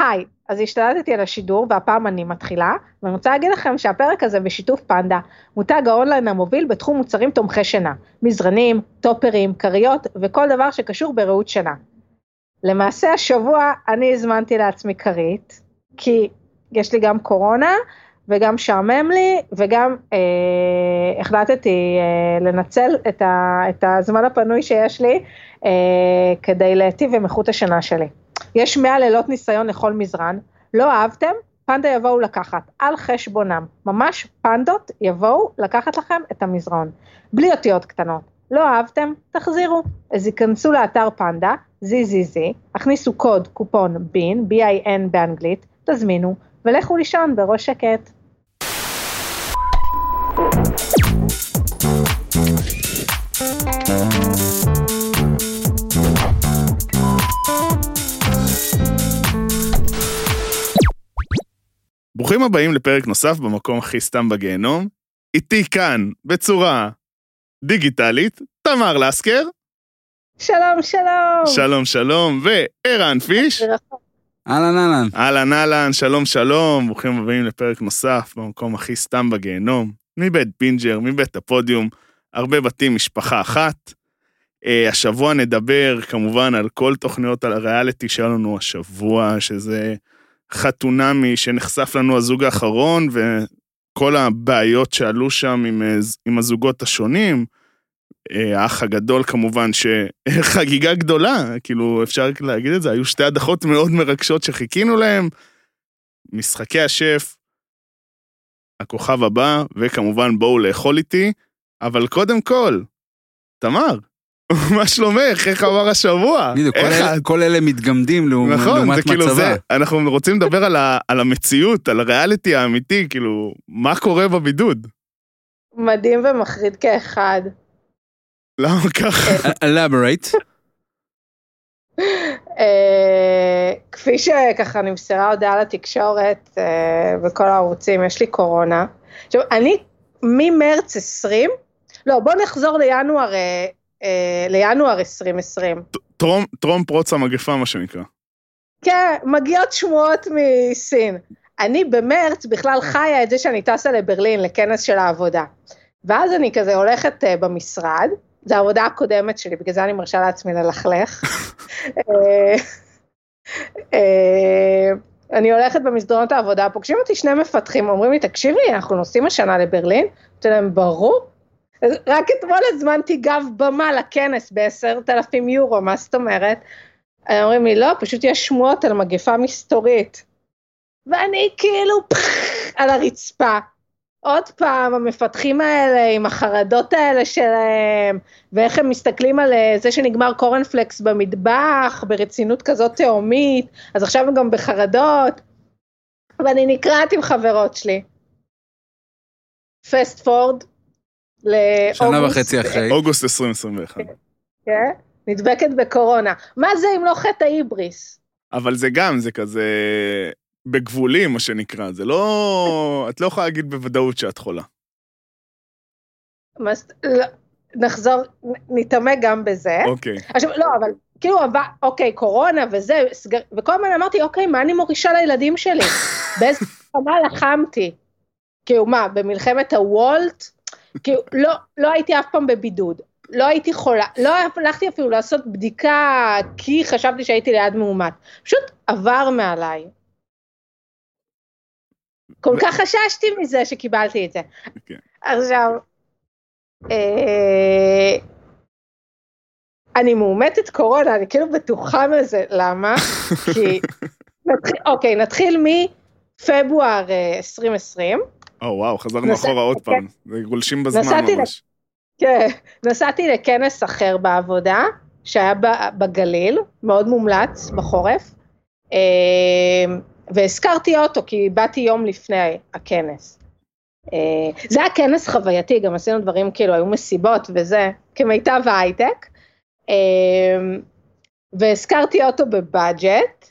היי, אז השתלטתי על השידור והפעם אני מתחילה, ואני רוצה להגיד לכם שהפרק הזה בשיתוף פנדה, מותג האונליין המוביל בתחום מוצרים תומכי שינה, מזרנים, טופרים, כריות וכל דבר שקשור בראות שינה. למעשה השבוע אני הזמנתי לעצמי כרית, כי יש לי גם קורונה וגם שעמם לי וגם אה, החלטתי אה, לנצל את, ה, את הזמן הפנוי שיש לי אה, כדי להיטיב עם איכות השינה שלי. יש 100 לילות ניסיון לכל מזרן, לא אהבתם? פנדה יבואו לקחת, על חשבונם, ממש פנדות יבואו לקחת לכם את המזרון, בלי אותיות קטנות. לא אהבתם? תחזירו. אז ייכנסו לאתר פנדה, ZZZ, הכניסו קוד קופון בין, B-I-N באנגלית, תזמינו, ולכו לישון בראש שקט. ברוכים הבאים לפרק נוסף במקום הכי סתם בגיהנום. איתי כאן, בצורה דיגיטלית, תמר לסקר. שלום שלום. שלום שלום, וערן פיש. אהלן אהלן. אהלן אהלן, שלום שלום, ברוכים הבאים לפרק נוסף במקום הכי סתם בגיהנום. מבית פינג'ר, מבית הפודיום, הרבה בתים, משפחה אחת. Uh, השבוע נדבר כמובן על כל תוכניות על הריאליטי שהיה לנו השבוע, שזה חתונמי שנחשף לנו הזוג האחרון, וכל הבעיות שעלו שם עם, אה, עם הזוגות השונים. אה, האח הגדול כמובן, שחגיגה גדולה, כאילו אפשר להגיד את זה, היו שתי הדחות מאוד מרגשות שחיכינו להם. משחקי השף, הכוכב הבא, וכמובן בואו לאכול איתי, אבל קודם כל, תמר, מה שלומך? איך עבר השבוע? בדיוק, כל, אלה, כל אלה מתגמדים לעומת נכון, לעומת זה כאילו מצבה. זה, אנחנו רוצים לדבר על, ה, על המציאות, על הריאליטי האמיתי, כאילו, מה קורה בבידוד? מדהים ומחריד כאחד. למה ככה? elaborate. אה, כפי שככה נמסרה הודעה לתקשורת אה, בכל הערוצים, יש לי קורונה. עכשיו, אני ממרץ 20, לא, בוא נחזור לינואר, אה, אה, לינואר 2020. טרום, טרום פרוץ המגפה, מה שנקרא. כן, מגיעות שמועות מסין. אני במרץ בכלל חיה את זה שאני טסה לברלין לכנס של העבודה. ואז אני כזה הולכת uh, במשרד, זו העבודה הקודמת שלי, בגלל זה אני מרשה לעצמי ללכלך. אה, אה, אני הולכת במסדרונות העבודה, פוגשים אותי שני מפתחים, אומרים לי, תקשיבי, אנחנו נוסעים השנה לברלין? אמרתי להם, ברור. רק אתמול הזמנתי גב במה לכנס בעשרת אלפים יורו, מה זאת אומרת? אומרים לי, לא, פשוט יש שמועות על מגפה מסתורית. ואני כאילו על הרצפה. עוד פעם, המפתחים האלה עם החרדות האלה שלהם, ואיך הם מסתכלים על אה, זה שנגמר קורנפלקס במטבח, ברצינות כזאת תהומית, אז עכשיו הם גם בחרדות. ואני נקרעת עם חברות שלי. פסט פורד, לאוגוסט. שנה וחצי אחרי. אוגוסט 2021. כן? נדבקת בקורונה. מה זה אם לא חטא ההיבריס? אבל זה גם, זה כזה בגבולים, מה שנקרא, זה לא... את לא יכולה להגיד בוודאות שאת חולה. לא, נחזור, נתעמק גם בזה. אוקיי. עכשיו, לא, אבל כאילו, עבר- אוקיי, קורונה וזה, סגר, וכל הזמן אמרתי, אוקיי, מה אני מורישה לילדים שלי? באיזה מלחמה לחמתי? כאילו, מה, במלחמת הוולט? כאילו, לא, לא הייתי אף פעם בבידוד. לא הייתי חולה, לא הלכתי אפילו לעשות בדיקה כי חשבתי שהייתי ליד מאומת. פשוט עבר מעליי. כל כך חששתי מזה שקיבלתי את זה. כן. עכשיו, אה, אני מאומתת קורונה, אני כאילו בטוחה מזה, למה? כי, נתחיל, אוקיי, נתחיל מפברואר אה, 2020, או וואו, חזרנו נסע- אחורה עוד כן. פעם. זה גולשים בזמן נסעתי ממש. כן, נסעתי לכנס אחר בעבודה, שהיה בגליל, מאוד מומלץ בחורף, אה, והזכרתי אוטו כי באתי יום לפני הכנס. אה, זה היה כנס חווייתי, גם עשינו דברים כאילו, היו מסיבות וזה, כמיטב ההייטק, אה, והזכרתי אוטו בבאג'ט,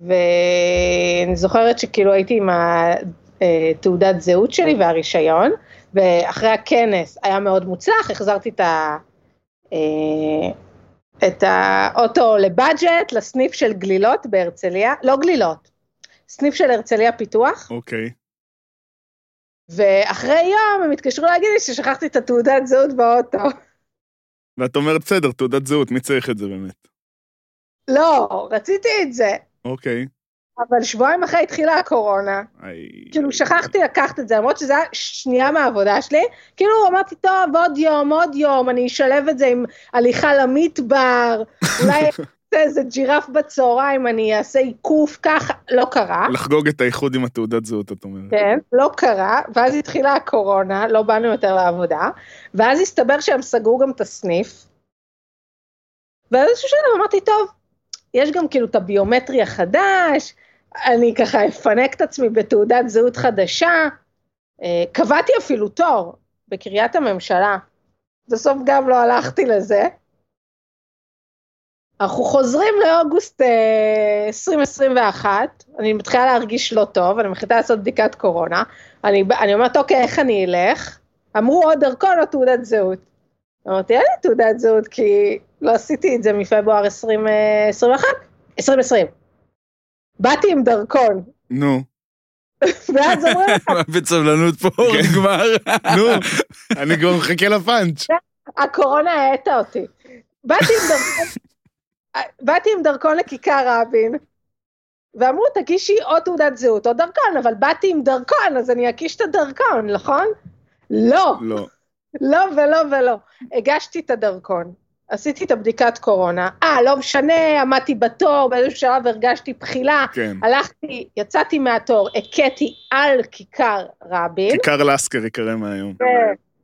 ואני זוכרת שכאילו הייתי עם התעודת זהות שלי והרישיון, ואחרי הכנס היה מאוד מוצלח, החזרתי את, ה, אה, את האוטו לבאג'ט, לסניף של גלילות בהרצליה, לא גלילות, סניף של הרצליה פיתוח, אוקיי. ואחרי יום הם התקשרו להגיד לי ששכחתי את התעודת זהות באוטו. ואת אומרת, בסדר, תעודת זהות, מי צריך את זה באמת? לא, רציתי את זה, אוקיי. אבל שבועיים אחרי התחילה הקורונה. כאילו שכחתי לקחת את זה, למרות שזה היה שנייה מהעבודה שלי, כאילו אמרתי, טוב, עוד יום, עוד יום, אני אשלב את זה עם הליכה למדבר, אולי אעשה איזה ג'ירף בצהריים, אני אעשה עיקוף ככה, לא קרה. לחגוג את האיחוד עם התעודת זהות, את אומרת. כן, לא קרה, ואז התחילה הקורונה, לא באנו יותר לעבודה, ואז הסתבר שהם סגרו גם את הסניף, ואז איזשהו שלב אמרתי, טוב, יש גם כאילו את הביומטרי החדש, אני ככה אפנק את עצמי בתעודת זהות חדשה, אה, קבעתי אפילו תור בקריית הממשלה, בסוף גם לא הלכתי לזה. אנחנו חוזרים לאוגוסט אה, 2021, אני מתחילה להרגיש לא טוב, אני מחליטה לעשות בדיקת קורונה, אני, אני אומרת, אוקיי, איך אני אלך? אמרו או דרכון או תעודת זהות. אמרתי, אין לי תעודת זהות, כי לא עשיתי את זה מפברואר 2021, 2020. באתי עם דרכון, נו, ואז אומרים לך, בסבלנות פה כן. נגמר. נו, אני כבר מחכה לפאנץ'. הקורונה האטה אותי. באתי עם דרכון, באתי עם דרכון לכיכר רבין, ואמרו, תגישי או תעודת זהות או דרכון, אבל באתי עם דרכון, אז אני אקיש את הדרכון, נכון? לא, לא. לא ולא ולא. הגשתי את הדרכון, עשיתי את הבדיקת קורונה, אה, לא משנה, עמדתי בתור, באיזשהו שלב הרגשתי בחילה, כן. הלכתי, יצאתי מהתור, הכיתי על כיכר רבין, כיכר לסקר יקרא מהיום.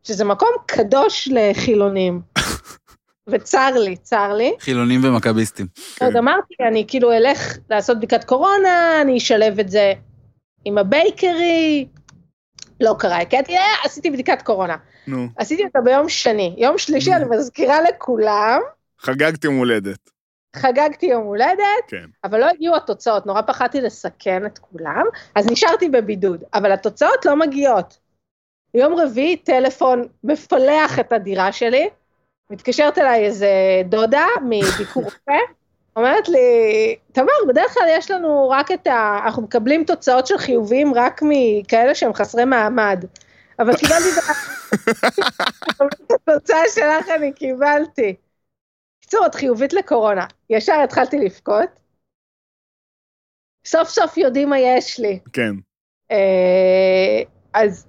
שזה מקום קדוש לחילונים. וצר לי, צר לי. חילונים ומכביסטים. כן. אז אמרתי, אני כאילו אלך לעשות בדיקת קורונה, אני אשלב את זה עם הבייקרי. לא קרה, הכיתי, אה, עשיתי בדיקת קורונה. נו, עשיתי אותה ביום שני. יום שלישי, אני מזכירה לכולם, חגגתי יום הולדת. חגגתי יום הולדת, כן. אבל לא הגיעו התוצאות, נורא פחדתי לסכן את כולם, אז נשארתי בבידוד, אבל התוצאות לא מגיעות. יום רביעי, טלפון מפלח את הדירה שלי, מתקשרת אליי איזה דודה מביקור רופא, אומרת לי, תמר, בדרך כלל יש לנו רק את ה... אנחנו מקבלים תוצאות של חיוביים רק מכאלה שהם חסרי מעמד. אבל קיבלתי את התוצאה שלך, אני קיבלתי. בקיצור, את חיובית לקורונה. ישר התחלתי לבכות. סוף סוף יודעים מה יש לי. כן. אה, אז,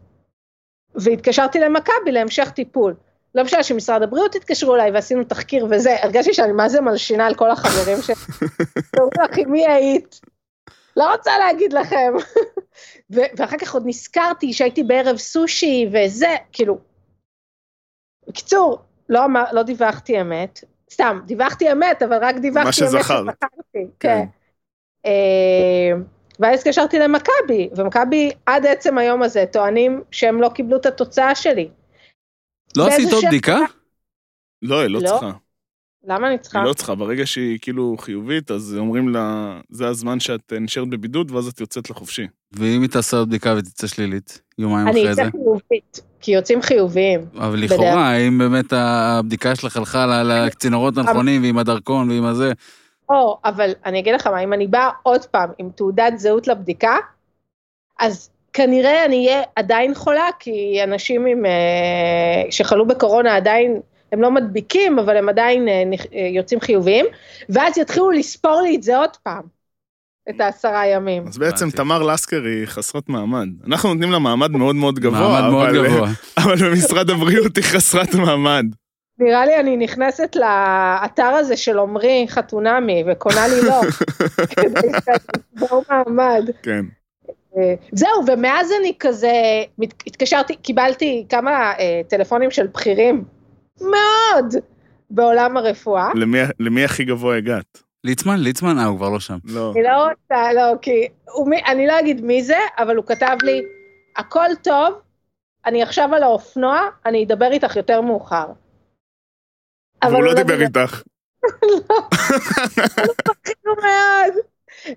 והתקשרתי למכבי להמשך טיפול. לא משנה שמשרד הבריאות התקשרו אליי ועשינו תחקיר וזה, הרגשתי שאני מה זה מלשינה על כל החברים. אומרים לך, עם מי היית? לא רוצה להגיד לכם. ו- ואחר כך עוד נזכרתי שהייתי בערב סושי וזה, כאילו. בקיצור, לא, אמר, לא דיווחתי אמת, סתם, דיווחתי אמת, אבל רק דיווחתי מה אמת שזכרת. שזכרתי. כן. כן. אה, ואז התקשרתי למכבי, ומכבי עד עצם היום הזה טוענים שהם לא קיבלו את התוצאה שלי. לא עשית עוד בדיקה? לא, היא לא לא. צריכה. למה אני צריכה? היא לא צריכה. ברגע שהיא כאילו חיובית, אז אומרים לה, זה הזמן שאת נשארת בבידוד, ואז את יוצאת לחופשי. ואם היא תעשה עוד בדיקה ותצא שלילית, יומיים אני אחרי זה? אצא חיובית, כי יוצאים חיוביים. אבל לכאורה, האם באמת הבדיקה שלך הלכה ל- לצינורות הנכונים ועם הדרכון ועם הזה? או, אבל אני אגיד לך מה, אם אני באה עוד פעם עם תעודת זהות לבדיקה, אז כנראה אני אהיה עדיין חולה, כי אנשים עם, אה, שחלו בקורונה עדיין, הם לא מדביקים, אבל הם עדיין אה, אה, יוצאים חיוביים, ואז יתחילו לספור לי את זה עוד פעם, את העשרה ימים. אז בעצם. תמר לסקר היא חסרת מעמד. אנחנו נותנים לה מעמד מאוד מאוד גבוה, מעמד מאוד אבל- גבוה. אבל במשרד הבריאות היא חסרת מעמד. נראה לי אני נכנסת לאתר הזה של עמרי חתונמי, וקונה לי לא, כדי שיצבור מעמד. כן. אה, זהו, ומאז אני כזה, התקשרתי, קיבלתי כמה אה, טלפונים של בכירים, מאוד, בעולם הרפואה. למי- למי הכי גבוה הגעת? ליצמן? ליצמן? אה, הוא כבר לא שם. לא. אני לא רוצה, לא, כי הוא, מי- אני לא אגיד מי זה, אבל הוא כתב לי, הכל טוב, אני עכשיו על האופנוע, אני אדבר איתך יותר מאוחר. אבל והוא הוא לא דיבר איתך. בכיר מאוד.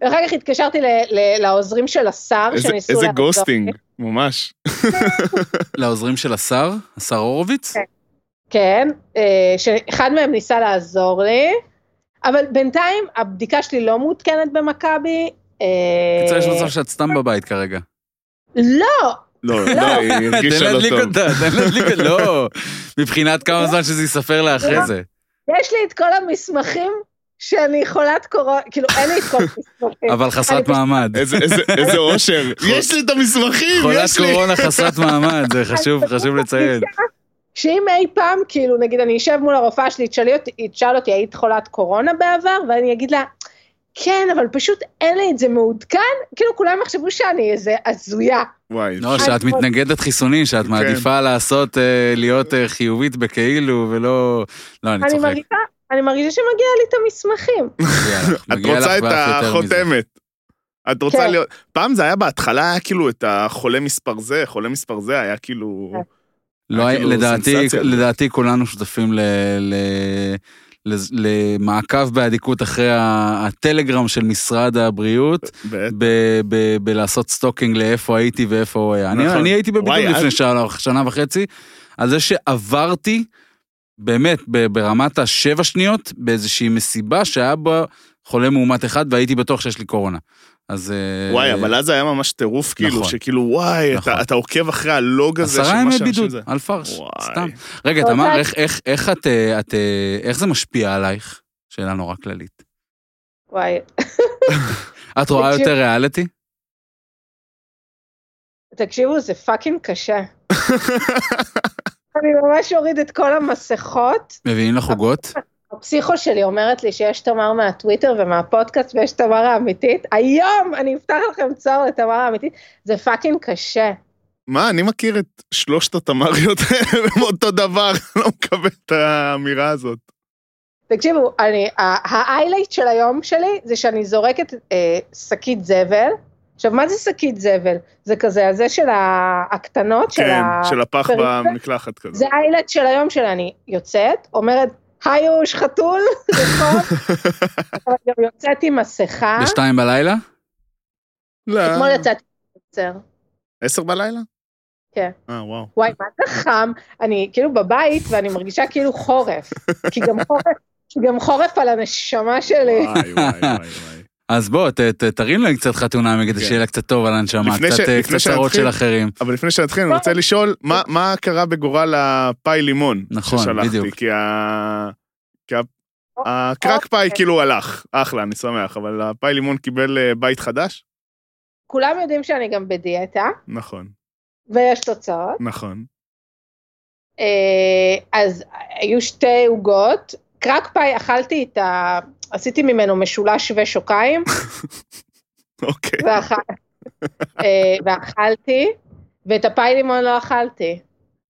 ואחר כך התקשרתי לעוזרים של השר, איזה- שניסו איזה. גוסטינג, ממש. לעוזרים של השר? השר הורוביץ? כן. כן, אה, שאחד מהם ניסה לעזור לי, אבל בינתיים הבדיקה שלי לא מעודכנת במכבי, אה, בקיצור, יש מצב שאת סתם בבית כרגע. לא, לא, לא, היא תן הרגישה לא להדליק טוב. אותה, תן להדליק אותה, לא. מבחינת כמה זמן שזה ייספר לה אחרי זה. יש לי את כל המסמכים שאני חולת קורונה, כאילו אין לי את כל המסמכים. אבל חסרת מעמד. איזה- אושר. יש לי את המסמכים, חולת יש לי. קורונה חסרת מעמד, זה חשוב, חשוב לציין. שאם אי פעם, כאילו, נגיד אני אשב מול הרופאה שלי, תשאלי אותי, תשאל אותי, היית חולת קורונה בעבר? ואני אגיד לה, כן, אבל פשוט אין לי את זה מעודכן, כאילו כולם יחשבו שאני איזה הזויה. וואי, לא, שאת מתנגדת חיסונים, שאת כן. מעדיפה לעשות, אה, להיות אה, חיובית בכאילו, ולא... לא, אני אני צוחק. מרגישה, אני מרגישה שמגיע לי את המסמכים. את רוצה את. החותמת. את רוצה כן. להיות... פעם זה היה בהתחלה, היה כאילו את החולה מספר זה, חולה מספר זה, היה כאילו... לא, היה כאילו לדעתי, סנסציה. לדעתי כולנו שותפים ל... ל... למעקב באדיקות אחרי הטלגרם של משרד הבריאות, בלעשות stalking לאיפה הייתי ואיפה הוא היה. אני, נכון. אני הייתי בבידוד לפני שנה, שנה וחצי, על זה שעברתי, באמת, ברמת השבע שניות, באיזושהי מסיבה שהיה בה חולה מאומת אחד, והייתי בטוח שיש לי קורונה. אז... אה, וואי, אבל אז היה ממש טירוף, כאילו, נכון. שכאילו, וואי, נכון. אתה- אתה עוקב אחרי הלוג הזה, עשרה של ימי מה שאנשים בידוד, זה. על refresh. סתם. רגע, תמר, יודעת. איך- איך- איך את, אה, את, אה, איך זה משפיע עלייך? שאלה נורא כללית. וואי, את רואה. יותר ריאליטי? תקשיבו, זה fucking קשה. אני ממש אוריד את כל המסכות. מביאים לך עוגות? הפסיכו שלי אומרת לי שיש תמר מהטוויטר ומהפודקאסט ויש תמר האמיתית. היום אני אפתח לכם צוהר לתמר האמיתית. זה fucking קשה. מה, אני מכיר את שלושת התמריות האלה, הם אותו דבר, אני לא מקבל את האמירה הזאת. תקשיבו, אני, ה highlight של היום שלי זה שאני זורקת אה, שקית זבל. עכשיו, מה זה שקית זבל? זה כזה, הזה של הקטנות, של כן, ה... של הפח. במקלחת כזה. זה ה highlight של היום שלי, אני יוצאת, אומרת, היוש חתול, רחוב, אבל גם יוצאת עם מסכה. בשתיים בלילה? לא. אתמול יצאתי עם עשר בלילה? כן. אה, וואו. וואי, מה זה חם? אני כאילו בבית ואני מרגישה כאילו חורף. כי גם חורף, כי גם חורף על הנשמה שלי. וואי, וואי, וואי. אז בוא, ת- ת- תרים להם קצת חתונה, כדי כן. שיהיה לה קצת טוב על הנשמה, קצת ש- אה, קצת צרות שנתחיל, של אחרים. אבל לפני שנתחיל, אני רוצה לשאול, מה- מה קרה בגורל הפאי לימון נכון, ששלחתי? בדיוק. כי ה- כי ה- הקרק פאי כאילו הלך, אחלה, אני שמח, אבל הפאי לימון קיבל אה, בית חדש? כולם יודעים שאני גם בדיאטה, נכון, ויש תוצאות. נכון. אה, אז היו שתי עוגות, קרק פאי אכלתי את ה... עשיתי ממנו משולש ושוקיים, אוקיי. ואכל... אה, ואכלתי, ואת הפאי לימון לא אכלתי.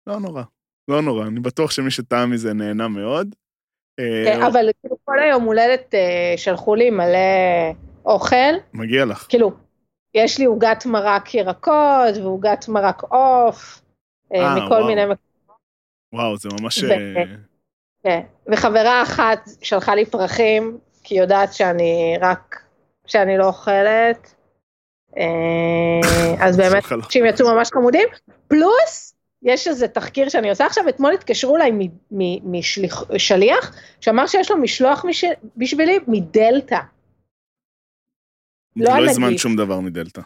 לא נורא. לא נורא, אני בטוח שמי שטעם מזה נהנה מאוד. אה, כן, אבל כאילו כל היום הולדת אה, שלחו לי מלא אוכל, מגיע לך. כאילו, יש לי עוגת מרק ירקות ועוגת מרק עוף, מכל. מיני מקומות. וואו, זה ממש... כן. וחברה אחת שלחה לי פרחים, כי היא יודעת שאני רק, שאני לא אוכלת. אה, אז באמת. שהם יצאו ממש חמודים. פלוס, יש איזה תחקיר שאני עושה עכשיו, אתמול התקשרו אליי משליח, שאמר שיש לו משלוח מש- בשבילי מדלתא. לא לא. הזמנת שום דבר מדלתא.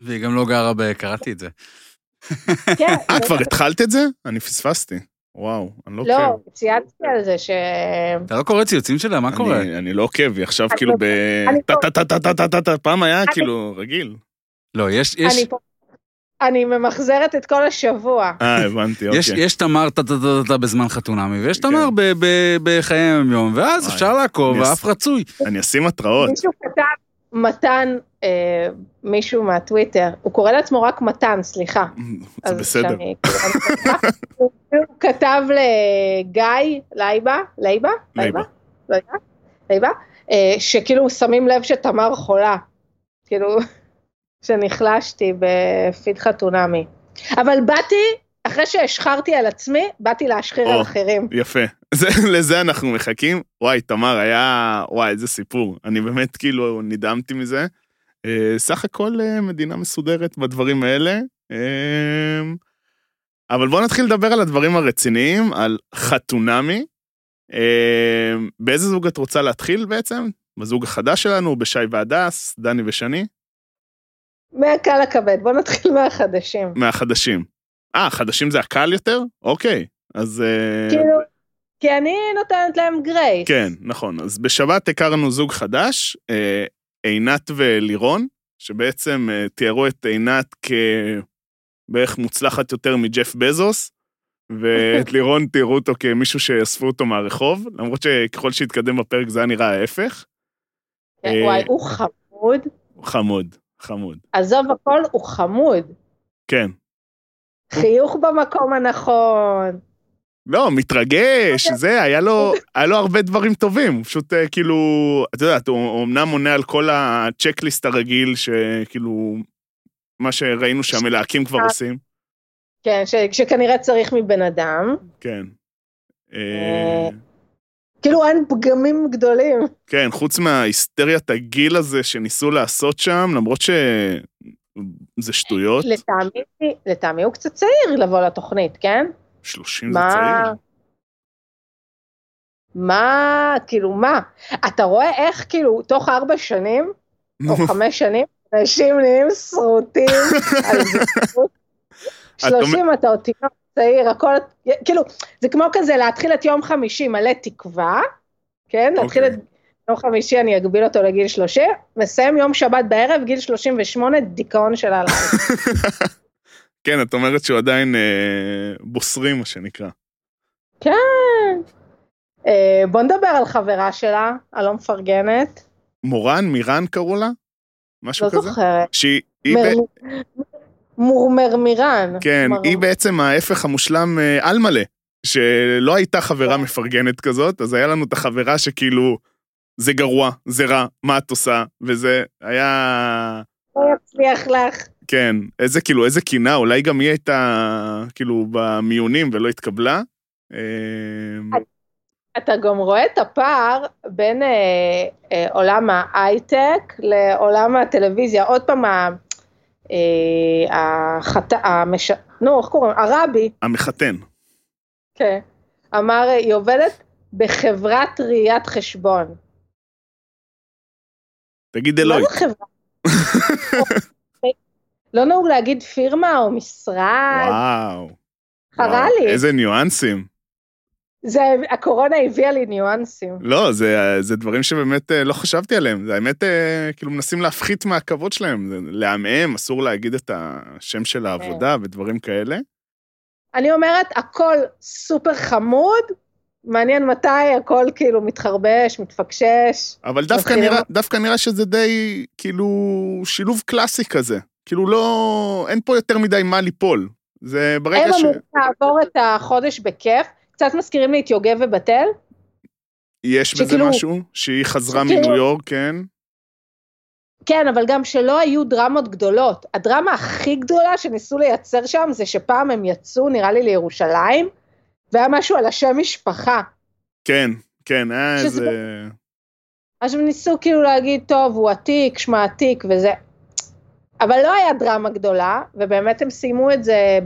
והיא גם לא גרה ב... קראתי את זה. כן, אה, כבר התחלת את זה? אני פספסתי. וואו, אני לא לא, עוקב. צייצתי על זה ש... אתה לא קורא ציוצים שלה? מה קורה? אני- לא עוקב, היא עכשיו כאילו לא- ב... לא- טה-טה-טה-טה-טה-טה, פעם היה כאילו רגיל. לא, יש, יש, אני ממחזרת את כל השבוע. אה, הבנתי, יש, אוקיי. יש תמר טה-טה-טה-טה בזמן חתונמי, ויש כן. תמר ב- ב- בחיי היום-יום, ואז. אפשר לעקוב, ואף רצוי. אני אשים התראות. מישהו כתב, מתן, אה, מישהו מהטוויטר, הוא קורא לעצמו רק מתן, סליחה. זה בסדר. שאני- אני- הוא כתב לגיא, לייבה, לייבה? לייבה. לייבה? אה, שכאילו שמים לב שתמר חולה. כאילו, שנחלשתי בפיד חתונמי. אבל באתי, אחרי שהשחרתי על עצמי, באתי להשחיר או. על אחרים. יפה. זה- לזה אנחנו מחכים. וואי, תמר, היה... וואי, איזה סיפור. אני באמת כאילו נדהמתי מזה. אה, סך הכל אה, מדינה מסודרת בדברים האלה. אה, אבל בואו נתחיל לדבר על הדברים הרציניים, על חתונמי. אה, באיזה זוג את רוצה להתחיל בעצם? בזוג החדש שלנו, בשי והדס, דני ושני? מהקל לכבד, בוא נתחיל מהחדשים. מהחדשים. אה, החדשים זה הקל יותר? אוקיי. אז... אה, כאילו, כי אני נותנת להם גרייס. כן, נכון. אז בשבת הכרנו זוג חדש, אה, עינת ולירון, שבעצם אה, תיארו את עינת כבערך מוצלחת יותר מג'ף בזוס, ואת לירון תיארו אותו כמישהו שאספו אותו מהרחוב, למרות שככל שהתקדם בפרק זה היה נראה ההפך. אה, וואי, הוא חמוד. חמוד, חמוד. עזוב הכל, הוא חמוד. כן. חיוך במקום הנכון. לא, מתרגש, זה, היה לו, היה לו הרבה דברים טובים, הוא פשוט אה, כאילו, את יודעת, הוא אמנם עונה על כל הצ'קליסט הרגיל, שכאילו, מה שראינו שהמלהקים כבר עושים, כן, ש, שכנראה צריך מבן אדם. כן. אה, אה, כאילו אין פגמים גדולים. כן, חוץ מההיסטריית הגיל הזה שניסו לעשות שם, למרות שזה שטויות, לטעמי, לטעמי הוא קצת צעיר לבוא לתוכנית, כן? 30 זה מה? צעיר. מה, כאילו מה? אתה רואה איך כאילו תוך ארבע שנים, או חמש שנים, אנשים נהיים שרוטים על זכות. שלושים אתה עוד תינוק צעיר, הכל, כאילו, זה כמו כזה להתחיל את יום חמישי מלא תקווה, כן? להתחיל את אוקיי. יום חמישי אני אגביל אותו לגיל 30, מסיים יום שבת בערב, גיל 38, דיכאון של הלילה. כן, את אומרת שהוא עדיין אה, בוסרי, מה שנקרא. כן. אה, בוא נדבר על חברה שלה, הלא מפרגנת. מורן, מירן קראו לה? משהו לא כזה? זוכרת. שהיא... היא ב- מר- מורמרמירן. כן, מר- היא בעצם ההפך המושלם אה, על מלא, שלא הייתה חברה כן. מפרגנת כזאת, אז היה לנו את החברה שכאילו, זה גרוע, זה רע, מה את עושה? וזה היה... לא יצליח לך. כן, איזה כאילו, איזה קינה, אולי גם היא הייתה כאילו במיונים ולא התקבלה. אה, אתה גם רואה את הפער בין אה, אה, עולם ההייטק לעולם הטלוויזיה. עוד פעם, אה, החת... המש... נו, איך קוראים? הרבי, המחתן. כן, אמר, היא עובדת בחברת ראיית חשבון. תגיד מה אלוהי. זה חברה? לא נהוג להגיד פירמה או משרד, וואו. חרה לי. איזה ניואנסים. זה, הקורונה הביאה לי ניואנסים. לא, זה, זה דברים שבאמת אה, לא חשבתי עליהם. זה האמת, אה, כאילו מנסים להפחית מהכבוד שלהם. לעמעם, אסור להגיד את השם של העבודה ודברים כאלה. אני אומרת, הכל סופר חמוד, מעניין מתי הכל כאילו מתחרבש, מתפקשש. אבל דווקא נראה, דווקא נראה שזה די, כאילו, שילוב קלאסי כזה. כאילו לא, אין פה יותר מדי מה ליפול. זה הם ברגע ש... אמורים לעבור את החודש בכיף, קצת מזכירים לי את יוגב ובתל. יש בזה שכאילו- משהו, שהיא חזרה שכאילו- מניו יורק, כן. כן, אבל גם שלא היו דרמות גדולות. הדרמה הכי גדולה שניסו לייצר שם זה שפעם הם יצאו, נראה לי, לירושלים, והיה משהו על השם משפחה. כן, כן, היה איזה... אז הם ניסו כאילו להגיד, טוב, הוא עתיק, שמה עתיק וזה. אבל לא היה דרמה גדולה, ובאמת הם סיימו את זה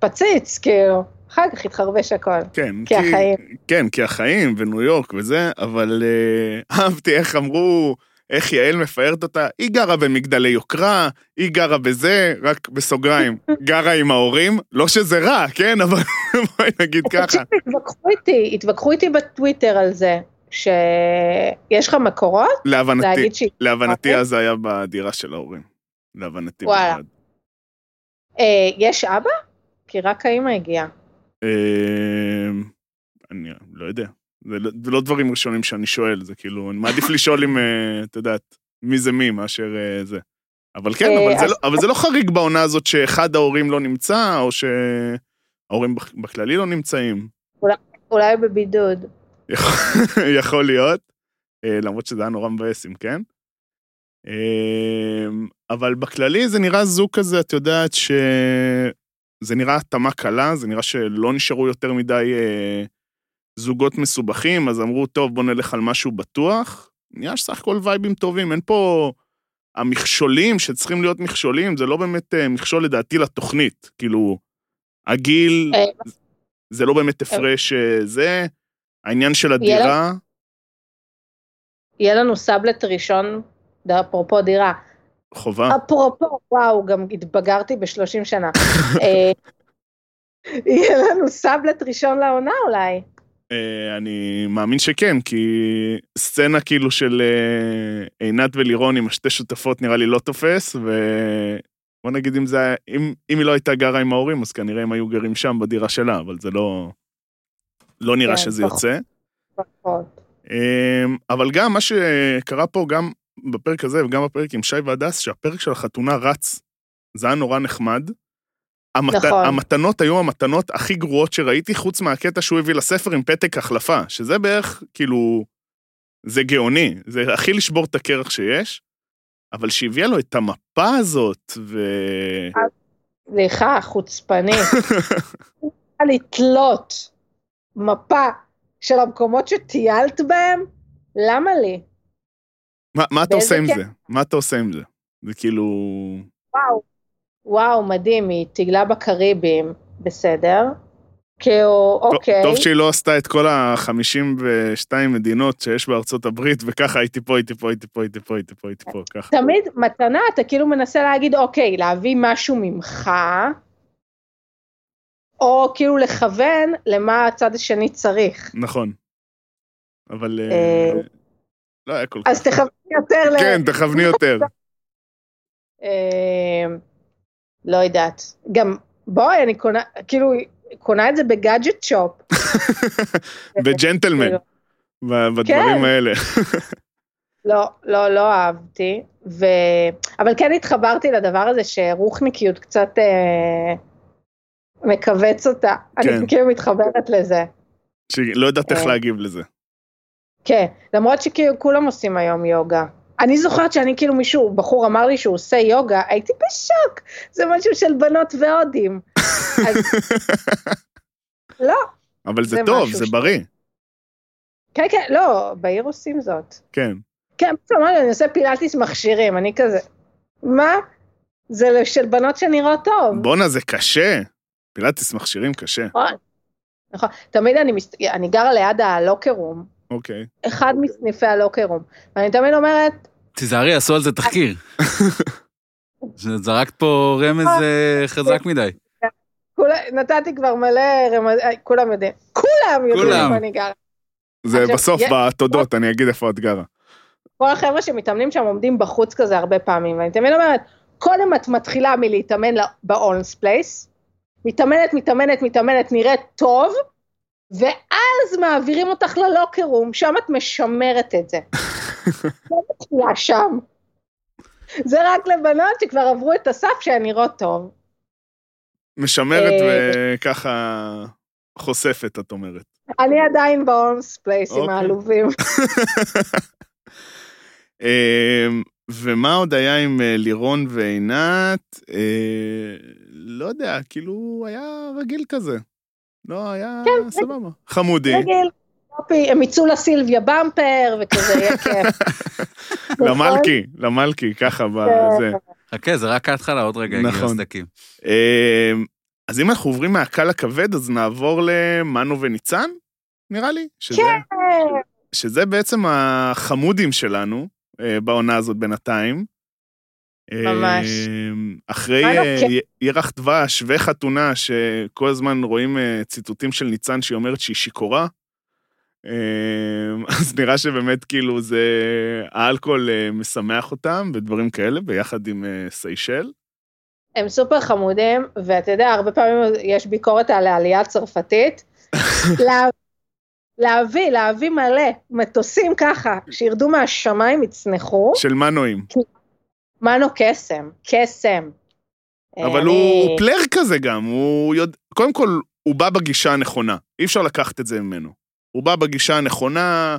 בפציץ, כאילו. אחר כך התחרבש הכל. כן, כי החיים. כן, כי החיים וניו יורק וזה, אבל אה, אהבתי איך אמרו, איך יעל מפארת אותה, היא גרה במגדלי יוקרה, היא גרה בזה, רק בסוגריים, גרה עם ההורים, לא שזה רע, כן, אבל בואי נגיד ככה. התווכחו איתי, התווכחו איתי בטוויטר על זה, שיש לך מקורות להבנתי. להבנתי אוקיי. אז זה היה בדירה של ההורים. להבנתי. וואלה. אה, יש אבא? כי רק האמא הגיעה. אה, אני לא יודע. זה לא- זה לא דברים ראשונים שאני שואל, זה כאילו, אני מעדיף לשאול אם, אה, את יודעת, מי זה מי מאשר אה, זה. אבל כן, אה, אבל זה לא- אבל זה לא חריג בעונה הזאת שאחד ההורים לא נמצא, או שההורים בכ- בכללי לא נמצאים. אולי בבידוד. יכול- להיות, למרות שזה היה נורא מבאס אם כן. אה, אבל בכללי זה נראה זוג כזה, את יודעת שזה נראה התאמה קלה, זה נראה שלא נשארו יותר מדי אה, זוגות מסובכים, אז אמרו, טוב, בוא נלך על משהו בטוח. נהיה סך הכל וייבים טובים, אין פה... המכשולים שצריכים להיות מכשולים, זה לא באמת אה, מכשול לדעתי לתוכנית. כאילו, הגיל, אה, זה לא באמת הפרש אה, זה, העניין של הדירה, יהיה לנו סאבלט ראשון, אפרופו דירה. חובה. אפרופו, וואו, גם התבגרתי ב-30 שנה. אה, יהיה לנו סאבלט ראשון לעונה אולי. אה, אני מאמין שכן, כי סצנה כאילו של אה, עינת ולירון עם השתי שותפות נראה לי לא תופס, ובוא נגיד אם זה היה, אם, אם היא לא הייתה גרה עם ההורים, אז כנראה הם היו גרים שם בדירה שלה, אבל זה לא, לא נראה כן, שזה פחות. יוצא. פחות. אבל גם מה שקרה פה, גם בפרק הזה וגם בפרק עם שי והדס, שהפרק של החתונה רץ. זה היה נורא נחמד. המת... נכון. המתנות היו המתנות הכי גרועות שראיתי, חוץ מהקטע שהוא הביא לספר עם פתק החלפה, שזה בערך, כאילו, זה גאוני, זה הכי לשבור את הקרח שיש, אבל שהביאה לו את המפה הזאת, ו... סליחה, חוצפני. לתלות מפה של המקומות שטיילת בהם? למה לי? מה, מה אתה עושה עם? זה? מה אתה עושה עם זה? זה כאילו... וואו, וואו, מדהים, היא תגלה בקריבים, בסדר. כאילו, אוקיי. טוב שהיא לא עשתה את כל ה-52 מדינות שיש בארצות הברית, וככה הייתי פה, הייתי פה, הייתי פה, הייתי פה, הייתי פה, הייתי פה, ככה. תמיד מתנה, אתה כאילו מנסה להגיד, אוקיי, להביא משהו ממך, או כאילו לכוון למה הצד השני צריך. נכון. אבל... לא היה כל כך. אז תכוון יותר ל... כן, תכווני יותר. אה, לא יודעת. גם, בואי, אני קונה, כאילו, קונה את זה בגאדג'ט שופ. בג'נטלמן, כאילו, בדברים כן. האלה. לא, לא, לא אהבתי. ו... אבל כן התחברתי לדבר הזה שרוחניקיות קצת אה, מכווץ אותה. כן. אני כאילו מתחברת לזה. שהיא לא יודעת איך אה. להגיב לזה. כן, למרות שכאילו כולם עושים היום יוגה. אני זוכרת שאני כאילו מישהו, בחור אמר לי שהוא עושה יוגה, הייתי בשוק, זה משהו של בנות והודים. אז לא, אבל זה זה טוב, זה ש- בריא. כן, כן, לא, בעיר עושים זאת. כן. כן, פתאום אמרתי, אני עושה פילאטיס מכשירים, אני כזה, מה? זה של בנות שנראות טוב. בואנה, זה קשה. פילאטיס מכשירים קשה. נכון. נכון, תמיד אני, מס... אני גרה ליד הלוקרום, אוקיי. אחד מסניפי הלוקרום, ואני תמיד אומרת, תיזהרי, עשו על זה תחקיר. זרקת פה רמז אה, חזק מדי. נתתי כבר מלא רמז... אה, כולם יודעים, כולם יודעים. איפה אני גרה. זה עכשיו, בסוף יש- בתודות, אני אגיד איפה את גרה. כל החבר'ה שמתאמנים שם עומדים בחוץ כזה הרבה פעמים, ואני תמיד אומרת, קודם את מתחילה מלהתאמן באונס פלייס, מתאמנת, מתאמנת, מתאמנת, נראית טוב, ואז מעבירים אותך ל Locker Room, שם את משמרת את זה. לא מתחילה שם. זה רק לבנות שכבר עברו את הסף שהן נראות טוב. משמרת אה. וככה חושפת, את אומרת. אני עדיין באונס פלייס עם אוקיי. העלובים. אמ, ומה עוד היה עם אה, לירון ועינת? אה, לא יודע, כאילו היה רגיל כזה. לא, היה כן, סבבה. חמודי. רגיל, יופי, הם יצאו לסילביה במפר, וכזה יהיה כיף. למלכי, למלכי, ככה בזה. חכה, זה רק ההתחלה, עוד רגע יגיעו נכון. הסדקים. אמ, אז אם אנחנו עוברים מהקל לכבד, אז נעבור למנו וניצן, נראה לי. שזה, כן. שזה בעצם החמודים שלנו אה, בעונה הזאת בינתיים. ממש. אמ, אחרי מנו, אה, כן. ירח דבש וחתונה, שכל הזמן רואים אה, ציטוטים של ניצן שהיא אומרת שהיא שיכורה. אמ, אז נראה שבאמת כאילו זה, האלכוהול אה, משמח אותם ודברים כאלה, ביחד עם סיישל. הם סופר חמודים, ואתה יודע, הרבה פעמים יש ביקורת על העלייה הצרפתית. לה- להביא, להביא מלא מטוסים ככה, שירדו מהשמיים, יצנחו, של מנואים. מנו קסם, קסם. אבל אני- הוא פלר כזה גם, הוא יודע... קודם כל, הוא בא בגישה הנכונה, אי אפשר לקחת את זה ממנו. הוא בא בגישה הנכונה,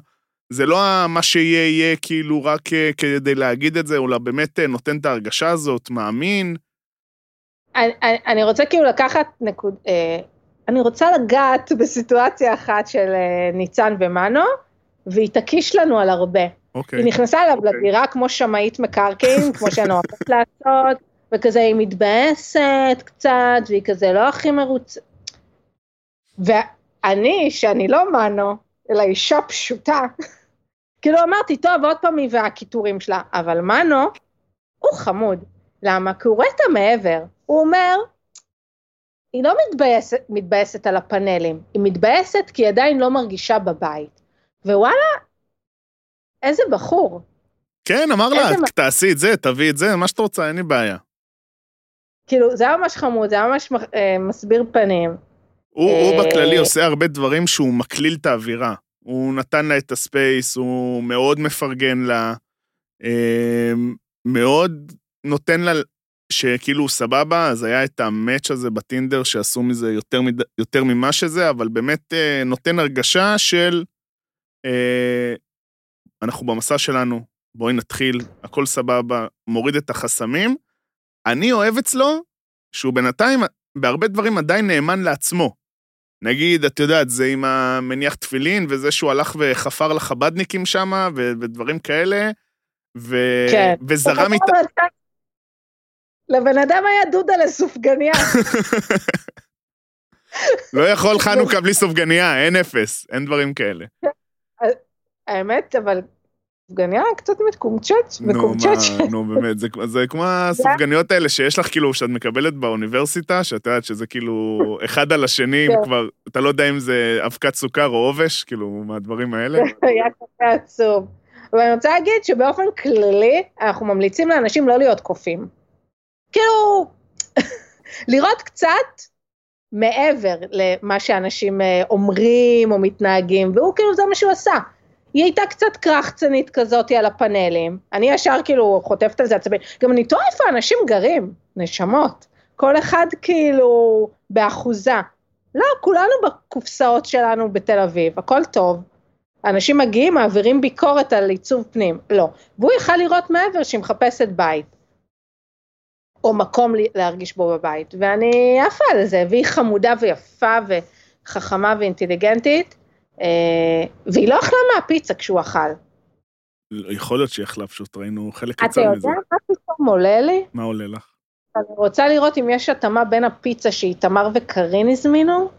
זה לא מה שיהיה יהיה כאילו רק אה, כדי להגיד את זה, הוא באמת אה, נותן את ההרגשה הזאת, מאמין. אני, אני- רוצה כאילו לקחת נקוד... אה, אני רוצה לגעת בסיטואציה אחת של אה, ניצן ומנו, והיא תקיש לנו על הרבה. אוקיי. היא נכנסה אליו אוקיי. לדירה כמו שמאית מקרקעין, כמו שהן אוהבות לעשות, וכזה היא מתבאסת קצת, והיא כזה לא הכי מרוצה. ואני, שאני לא מנו, אלא אישה פשוטה, כאילו אמרתי, טוב, עוד פעם היא והקיטורים שלה, אבל מנו הוא חמוד. למה? כי הוא רואה את המעבר. הוא אומר, היא לא מתבאסת, מתבאסת על הפאנלים, היא מתבאסת כי היא עדיין לא מרגישה בבית. ווואלה, איזה בחור. כן, אמר לה, מה- תעשי את זה, תביאי את זה, מה שאת רוצה, אין לי בעיה. כאילו, זה היה ממש חמוד, זה היה ממש אה, מסביר פנים. הוא, הוא אה, בכללי עושה הרבה דברים שהוא מקליל את האווירה. הוא נתן לה את הספייס, הוא מאוד מפרגן לה, אה, מאוד נותן לה, שכאילו הוא סבבה, אז היה את המאץ' הזה בטינדר שעשו מזה יותר, מד... יותר ממה שזה, אבל באמת אה, נותן הרגשה של אה, אנחנו במסע שלנו, בואי נתחיל, הכל סבבה, מוריד את החסמים. אני אוהב אצלו שהוא בינתיים, בהרבה דברים עדיין נאמן לעצמו. נגיד, את יודעת, זה עם המניח תפילין, וזה שהוא הלך וחפר לחבדניקים שם, ו- ודברים כאלה, ו... כן. וזרם איתה... לבן אדם היה דודה לסופגניה. לא יכול חנוכה בלי סופגניה, אין אפס, אין דברים כאלה. האמת, אבל סופגניה קצת מקומצ'ץ', מקומצ'ץ'. נו, באמת, זה, זה כמו הסופגניות האלה שיש לך, כאילו, שאת מקבלת באוניברסיטה, שאת יודעת שזה כאילו אחד על השני, כן. וכבר, אתה לא יודע אם זה אבקת סוכר או עובש, כאילו, מהדברים האלה. היה כזה עצוב. אבל אני רוצה להגיד שבאופן כללי, אנחנו ממליצים לאנשים לא להיות קופים. כאילו, לראות קצת מעבר למה שאנשים אה, אומרים או מתנהגים, והוא כאילו זה מה שהוא עשה. היא הייתה קצת קרחצנית כזאת על הפאנלים, אני ישר כאילו חוטפת על זה עצמי, גם אני תוהה איפה אנשים גרים, נשמות, כל אחד כאילו באחוזה. לא, כולנו בקופסאות שלנו בתל אביב, הכל טוב. אנשים מגיעים, מעבירים ביקורת על עיצוב פנים, לא. והוא יכל לראות מעבר שהיא מחפשת בית. או מקום להרגיש בו בבית, ואני עפה על זה, והיא חמודה ויפה וחכמה ואינטליגנטית, והיא לא אכלה מהפיצה כשהוא אכל. יכול להיות שהיא יכלה, פשוט ראינו חלק אתה קצר יודע מזה. מה פתאום עולה לי? מה עולה לך? אני רוצה לראות אם יש התאמה בין הפיצה שאיתמר וקארין הזמינו,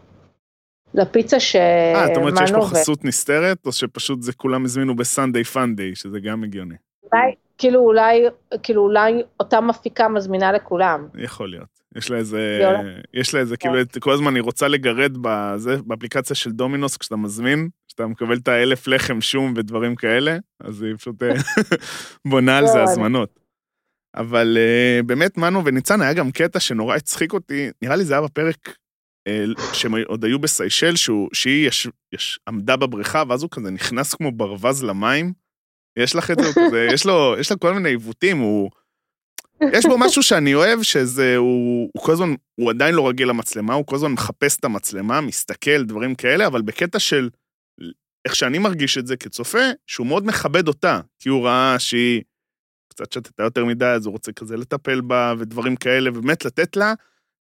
לפיצה שמנו. אה, את אומרת שיש פה חסות נסתרת, או שפשוט זה כולם הזמינו בסנדיי פאנדיי, שזה גם הגיוני. אולי, כאילו אולי, כאילו אולי אותה מפיקה מזמינה לכולם. יכול להיות. יש לה איזה. יש לה איזה, כאילו, את- כל הזמן היא רוצה לגרד בזה, באפליקציה של דומינוס, כשאתה מזמין, כשאתה מקבל את האלף לחם שום ודברים כאלה, אז היא פשוט אה, בונה על זה לא, הזמנות. אבל אה, באמת, מנו וניצן, היה גם קטע שנורא הצחיק אותי, נראה לי זה היה בפרק אה, שהם עוד היו בסיישל, שהוא, שהיא יש, יש, עמדה בבריכה, ואז הוא כזה נכנס כמו ברווז למים. יש לך את זה, כזה, יש לו, יש לו כל מיני עיוותים, הוא... יש בו משהו שאני אוהב, שזה, הוא, הוא כל הזמן, הוא עדיין לא רגיל למצלמה, הוא כל הזמן מחפש את המצלמה, מסתכל, דברים כאלה, אבל בקטע של איך שאני מרגיש את זה כצופה, שהוא מאוד מכבד אותה, כי הוא ראה שהיא קצת שתתה יותר מדי, אז הוא רוצה כזה לטפל בה ודברים כאלה, ובאמת לתת לה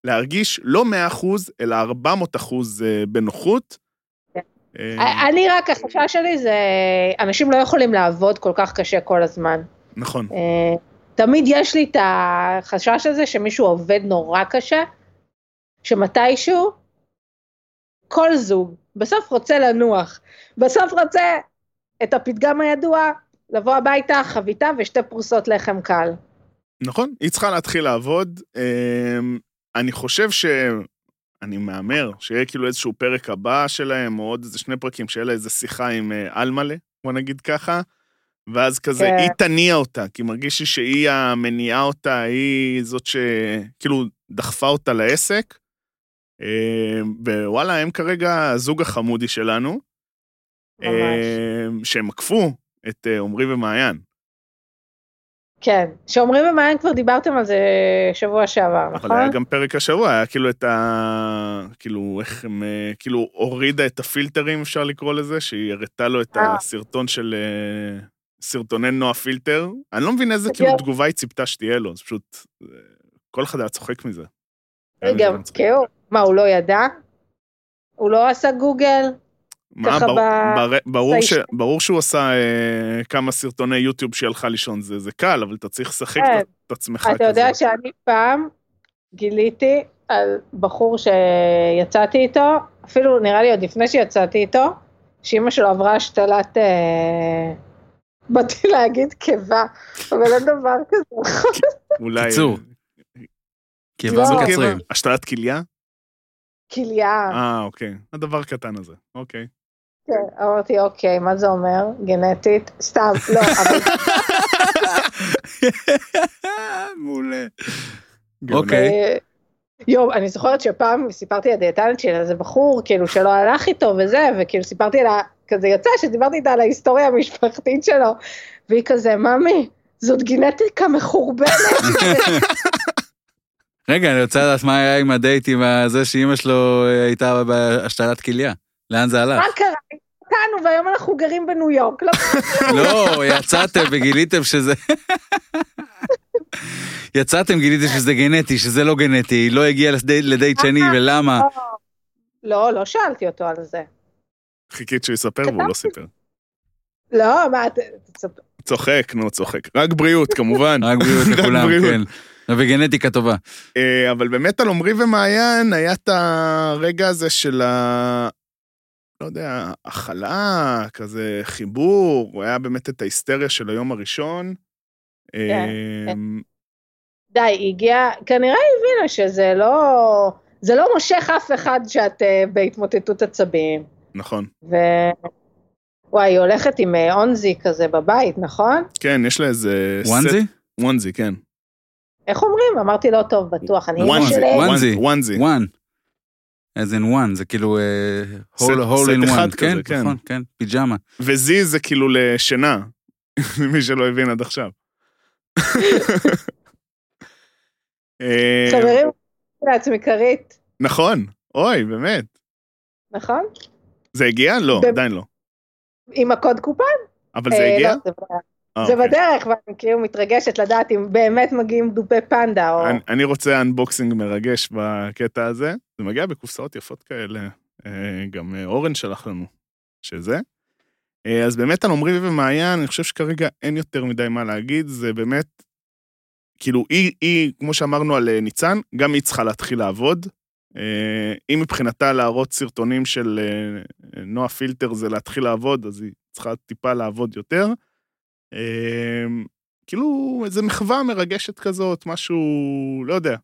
להרגיש לא 100% אלא 400% אה, בנוחות. כן. אה, אני רק, החשש שלי זה, אנשים לא יכולים לעבוד כל כך קשה כל הזמן. נכון, אה, תמיד יש לי את החשש הזה שמישהו עובד נורא קשה, שמתישהו כל זוג בסוף רוצה לנוח, בסוף רוצה את הפתגם הידוע, לבוא הביתה, חביתה ושתי פרוסות לחם קל. נכון, היא צריכה להתחיל לעבוד. אה, אני חושב ש... אני מהמר שיהיה כאילו איזשהו פרק הבא שלהם, או עוד איזה שני פרקים, שיהיה לה איזה שיחה עם אה, אלמל'ה, בוא נגיד ככה, ואז כזה, כן. היא תניע אותה, כי מרגיש לי שהיא המניעה אותה, היא זאת שכאילו דחפה אותה לעסק. אה, ווואלה, הם כרגע הזוג החמודי שלנו, ממש. אה, שהם עקפו את אה, עמרי ומעיין. כן, שאומרים במעיין כבר דיברתם על זה שבוע שעבר, אבל נכון? היה גם פרק השבוע, היה כאילו את ה... כאילו, איך הם... כאילו, הורידה את הפילטרים, אפשר לקרוא לזה, שהיא הראתה לו את אה. הסרטון של... סרטוני נועה פילטר. אני לא מבין איזה כאילו. תגובה היא ציפתה שתהיה לו, זה פשוט... אה, כל אחד היה צוחק מזה. מצחיק. כאילו, מה, הוא לא ידע? הוא לא עשה גוגל? מה, ככה ברור, ב- בר- ברור, ש. ברור שהוא עשה אה, כמה סרטוני יוטיוב שהיא הלכה לישון, זה, זה קל, אבל אתה צריך לשחק כן. את, את עצמך אתה יודע כזה. שאני פעם גיליתי על בחור שיצאתי איתו, אפילו נראה לי עוד לפני שיצאתי איתו, שאימא שלו עברה השתלת אה, באתי להגיד קיבה, אבל אין דבר כזה. אולי... קיצור. קיבה לא. מקצרים. השתלת כליה? כליה. אה, אוקיי. הדבר הקטן הזה. אוקיי. כן, אמרתי, אוקיי, מה זה אומר? גנטית? סתם, לא, אבל מעולה. אוקיי. אה, יואו, אני זוכרת שפעם סיפרתי לדיאטנית שלי על איזה בחור, כאילו, שלא הלך איתו וזה, וכאילו סיפרתי לה, כזה יצא שדיברתי איתה על ההיסטוריה המשפחתית שלו, והיא כזה, ממי, זאת גנטיקה מחורבנת. רגע, אני רוצה לדעת מה היה עם הדייט עם הזה שאימא שלו אה, הייתה בהשתלת כליה. לאן זה הלך? מה קרה? התחתנו והיום אנחנו גרים בניו יורק. לא, לא, יצאתם וגיליתם שזה... יצאתם, גיליתם שזה גנטי, שזה לא גנטי, היא לא הגיעה לדייט- לדייט שני, ולמה? לא, לא שאלתי אותו על זה. חיכית שהוא יספר והוא לא סיפר. לא, מה, תספר. צוחק, נו, צוחק. רק בריאות, כמובן. רק בריאות לכולם. כן. וגנטיקה טובה. אה, אבל באמת על עמרי ומעיין היה את הרגע הזה של ה... לא יודע, הכלה, כזה חיבור, היה באמת את ההיסטריה של היום הראשון. כן, אה, די, היא הגיעה, כנראה היא הבינה שזה לא, זה לא מושך אף אחד שאת אה, בהתמוטטות עצבים. נכון. ו... וואי, היא הולכת עם אה, אונזי כזה בבית, נכון? כן, יש לה איזה... וואנזי? סט- וואנזי, כן. איך אומרים? אמרתי לא טוב, בטוח, אני. וואנזי. וואנזי. וואן. as in one, זה כאילו סט- הול סט in one, כזה, כן, כן. נכון, כן, פיג'מה. וזי זה כאילו לשינה, מי שלא הבין עד עכשיו. אה, חברים, לעצמי כרית, נכון, אוי, באמת. נכון? זה הגיע? לא, ב- עדיין לא. עם הקוד קופון? אבל זה אה, הגיע? לא, זה. אה, זה אוקיי. בדרך, ואני כאילו מתרגשת לדעת אם באמת מגיעים דופי פנדה, או... אני- אני רוצה unboxing מרגש בקטע הזה. זה מגיע בקופסאות יפות כאלה. אה, גם אה, אורן שלח לנו שזה. אז באמת על עמרי ומעיין, אני חושב שכרגע אין יותר מדי מה להגיד, זה באמת, כאילו, היא, היא, כמו שאמרנו על ניצן, גם היא צריכה להתחיל לעבוד. אה, אם מבחינתה להראות סרטונים של אה, נועה פילטר זה להתחיל לעבוד, אז היא צריכה טיפה לעבוד יותר. אה, כאילו, איזה מחווה מרגשת כזאת, משהו, לא יודע,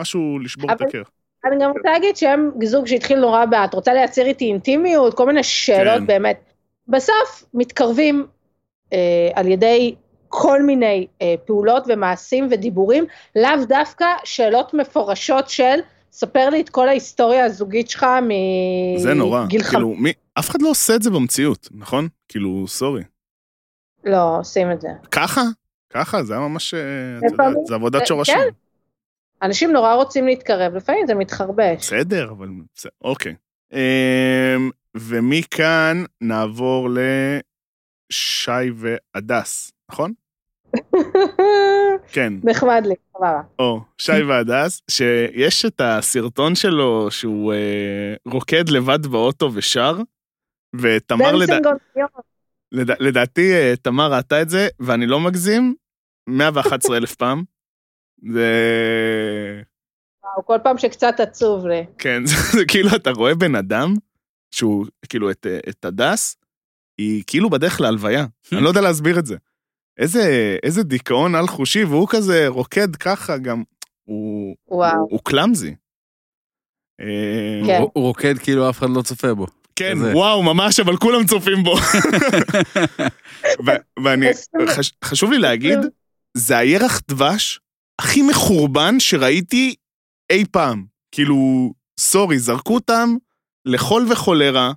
משהו לשבור את הקר. אני גם רוצה להגיד שהם זוג שהתחיל נורא בעט, רוצה לייצר איתי אינטימיות, כל מיני שאלות כן. באמת. בסוף מתקרבים אה, על ידי כל מיני אה, פעולות ומעשים ודיבורים, לאו דווקא שאלות מפורשות של ספר לי את כל ההיסטוריה הזוגית שלך מגיל זה נורא. חמש. כאילו, מי, אף אחד לא עושה את זה במציאות, נכון? כאילו, סורי. לא, עושים את זה. ככה? ככה? זה היה ממש, אה, את יודעת, זה עבודת זה- שורשים. כן. אנשים נורא רוצים להתקרב, לפעמים זה מתחרבש. בסדר, אבל בסדר, אוקיי. אמ, ומכאן נעבור לשי והדס, נכון? כן, נחמד לי, סבבה. או, שי והדס, שיש את הסרטון שלו שהוא אה, רוקד לבד באוטו ושר, ותמר לדע... Yard. לד... לדעתי אה, תמר ראתה את זה, ואני לא מגזים, 111 אלף פעם. זה... וואו, כל פעם שקצת עצוב לי. כן, זה, זה כאילו אתה רואה בן אדם, שהוא כאילו את, אה, את הדס, היא כאילו בדרך להלוויה. אני לא יודע להסביר את זה. איזה, איזה דיכאון על חושי, והוא כזה רוקד ככה גם, הוא, וואו. הוא, הוא קלאמזי. אה, כן. הוא הוא רוקד כאילו אף אחד לא צופה בו. כן, כזה. וואו, ממש, אבל כולם צופים בו. ו- ואני, חש, חשוב לי להגיד, זה הירח דבש הכי מחורבן שראיתי אי פעם. כאילו, סורי, זרקו אותם לחול וחולרה,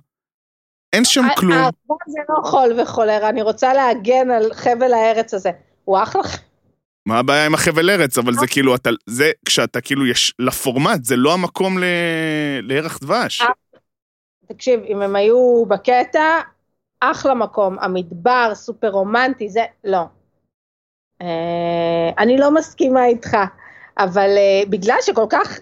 אין שם כלום. הארבון זה לא חול וחולרה, אני רוצה להגן על חבל הארץ הזה. הוא אחלה. מה הבעיה עם החבל ארץ? אבל זה כאילו, אתה, זה כשאתה כאילו, יש לפורמט, זה לא המקום ל... לירח דבש. אה. תקשיב, אם הם היו בקטע, אחלה מקום, המדבר, סופר רומנטי, זה, לא. אה, אני לא מסכימה איתך, אבל אה, בגלל שכל כך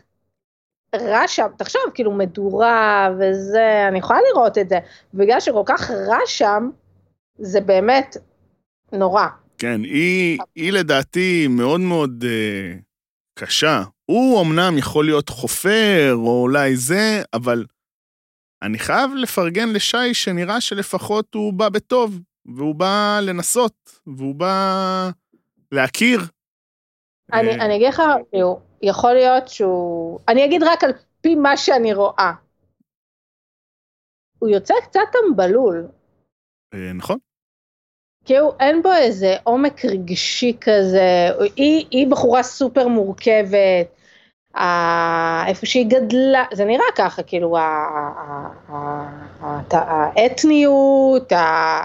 רע שם, תחשוב, כאילו מדורה וזה, אני יכולה לראות את זה, בגלל שכל כך רע שם, זה באמת נורא. כן, היא, היא לדעתי מאוד מאוד אה, קשה. הוא אמנם יכול להיות חופר, או אולי זה, אבל אני חייב לפרגן לשי שנראה שלפחות הוא בא בטוב, והוא בא לנסות, והוא בא להכיר. אני, אה, אני אגיד לך, כאילו, יכול להיות שהוא... אני אגיד רק על פי מה שאני רואה. הוא יוצא קצת טמבלול. אה, נכון. כאילו אין בו איזה עומק רגשי כזה, היא, היא בחורה סופר מורכבת, ה- איפה שהיא גדלה, זה נראה ככה, כאילו האתניות, ה-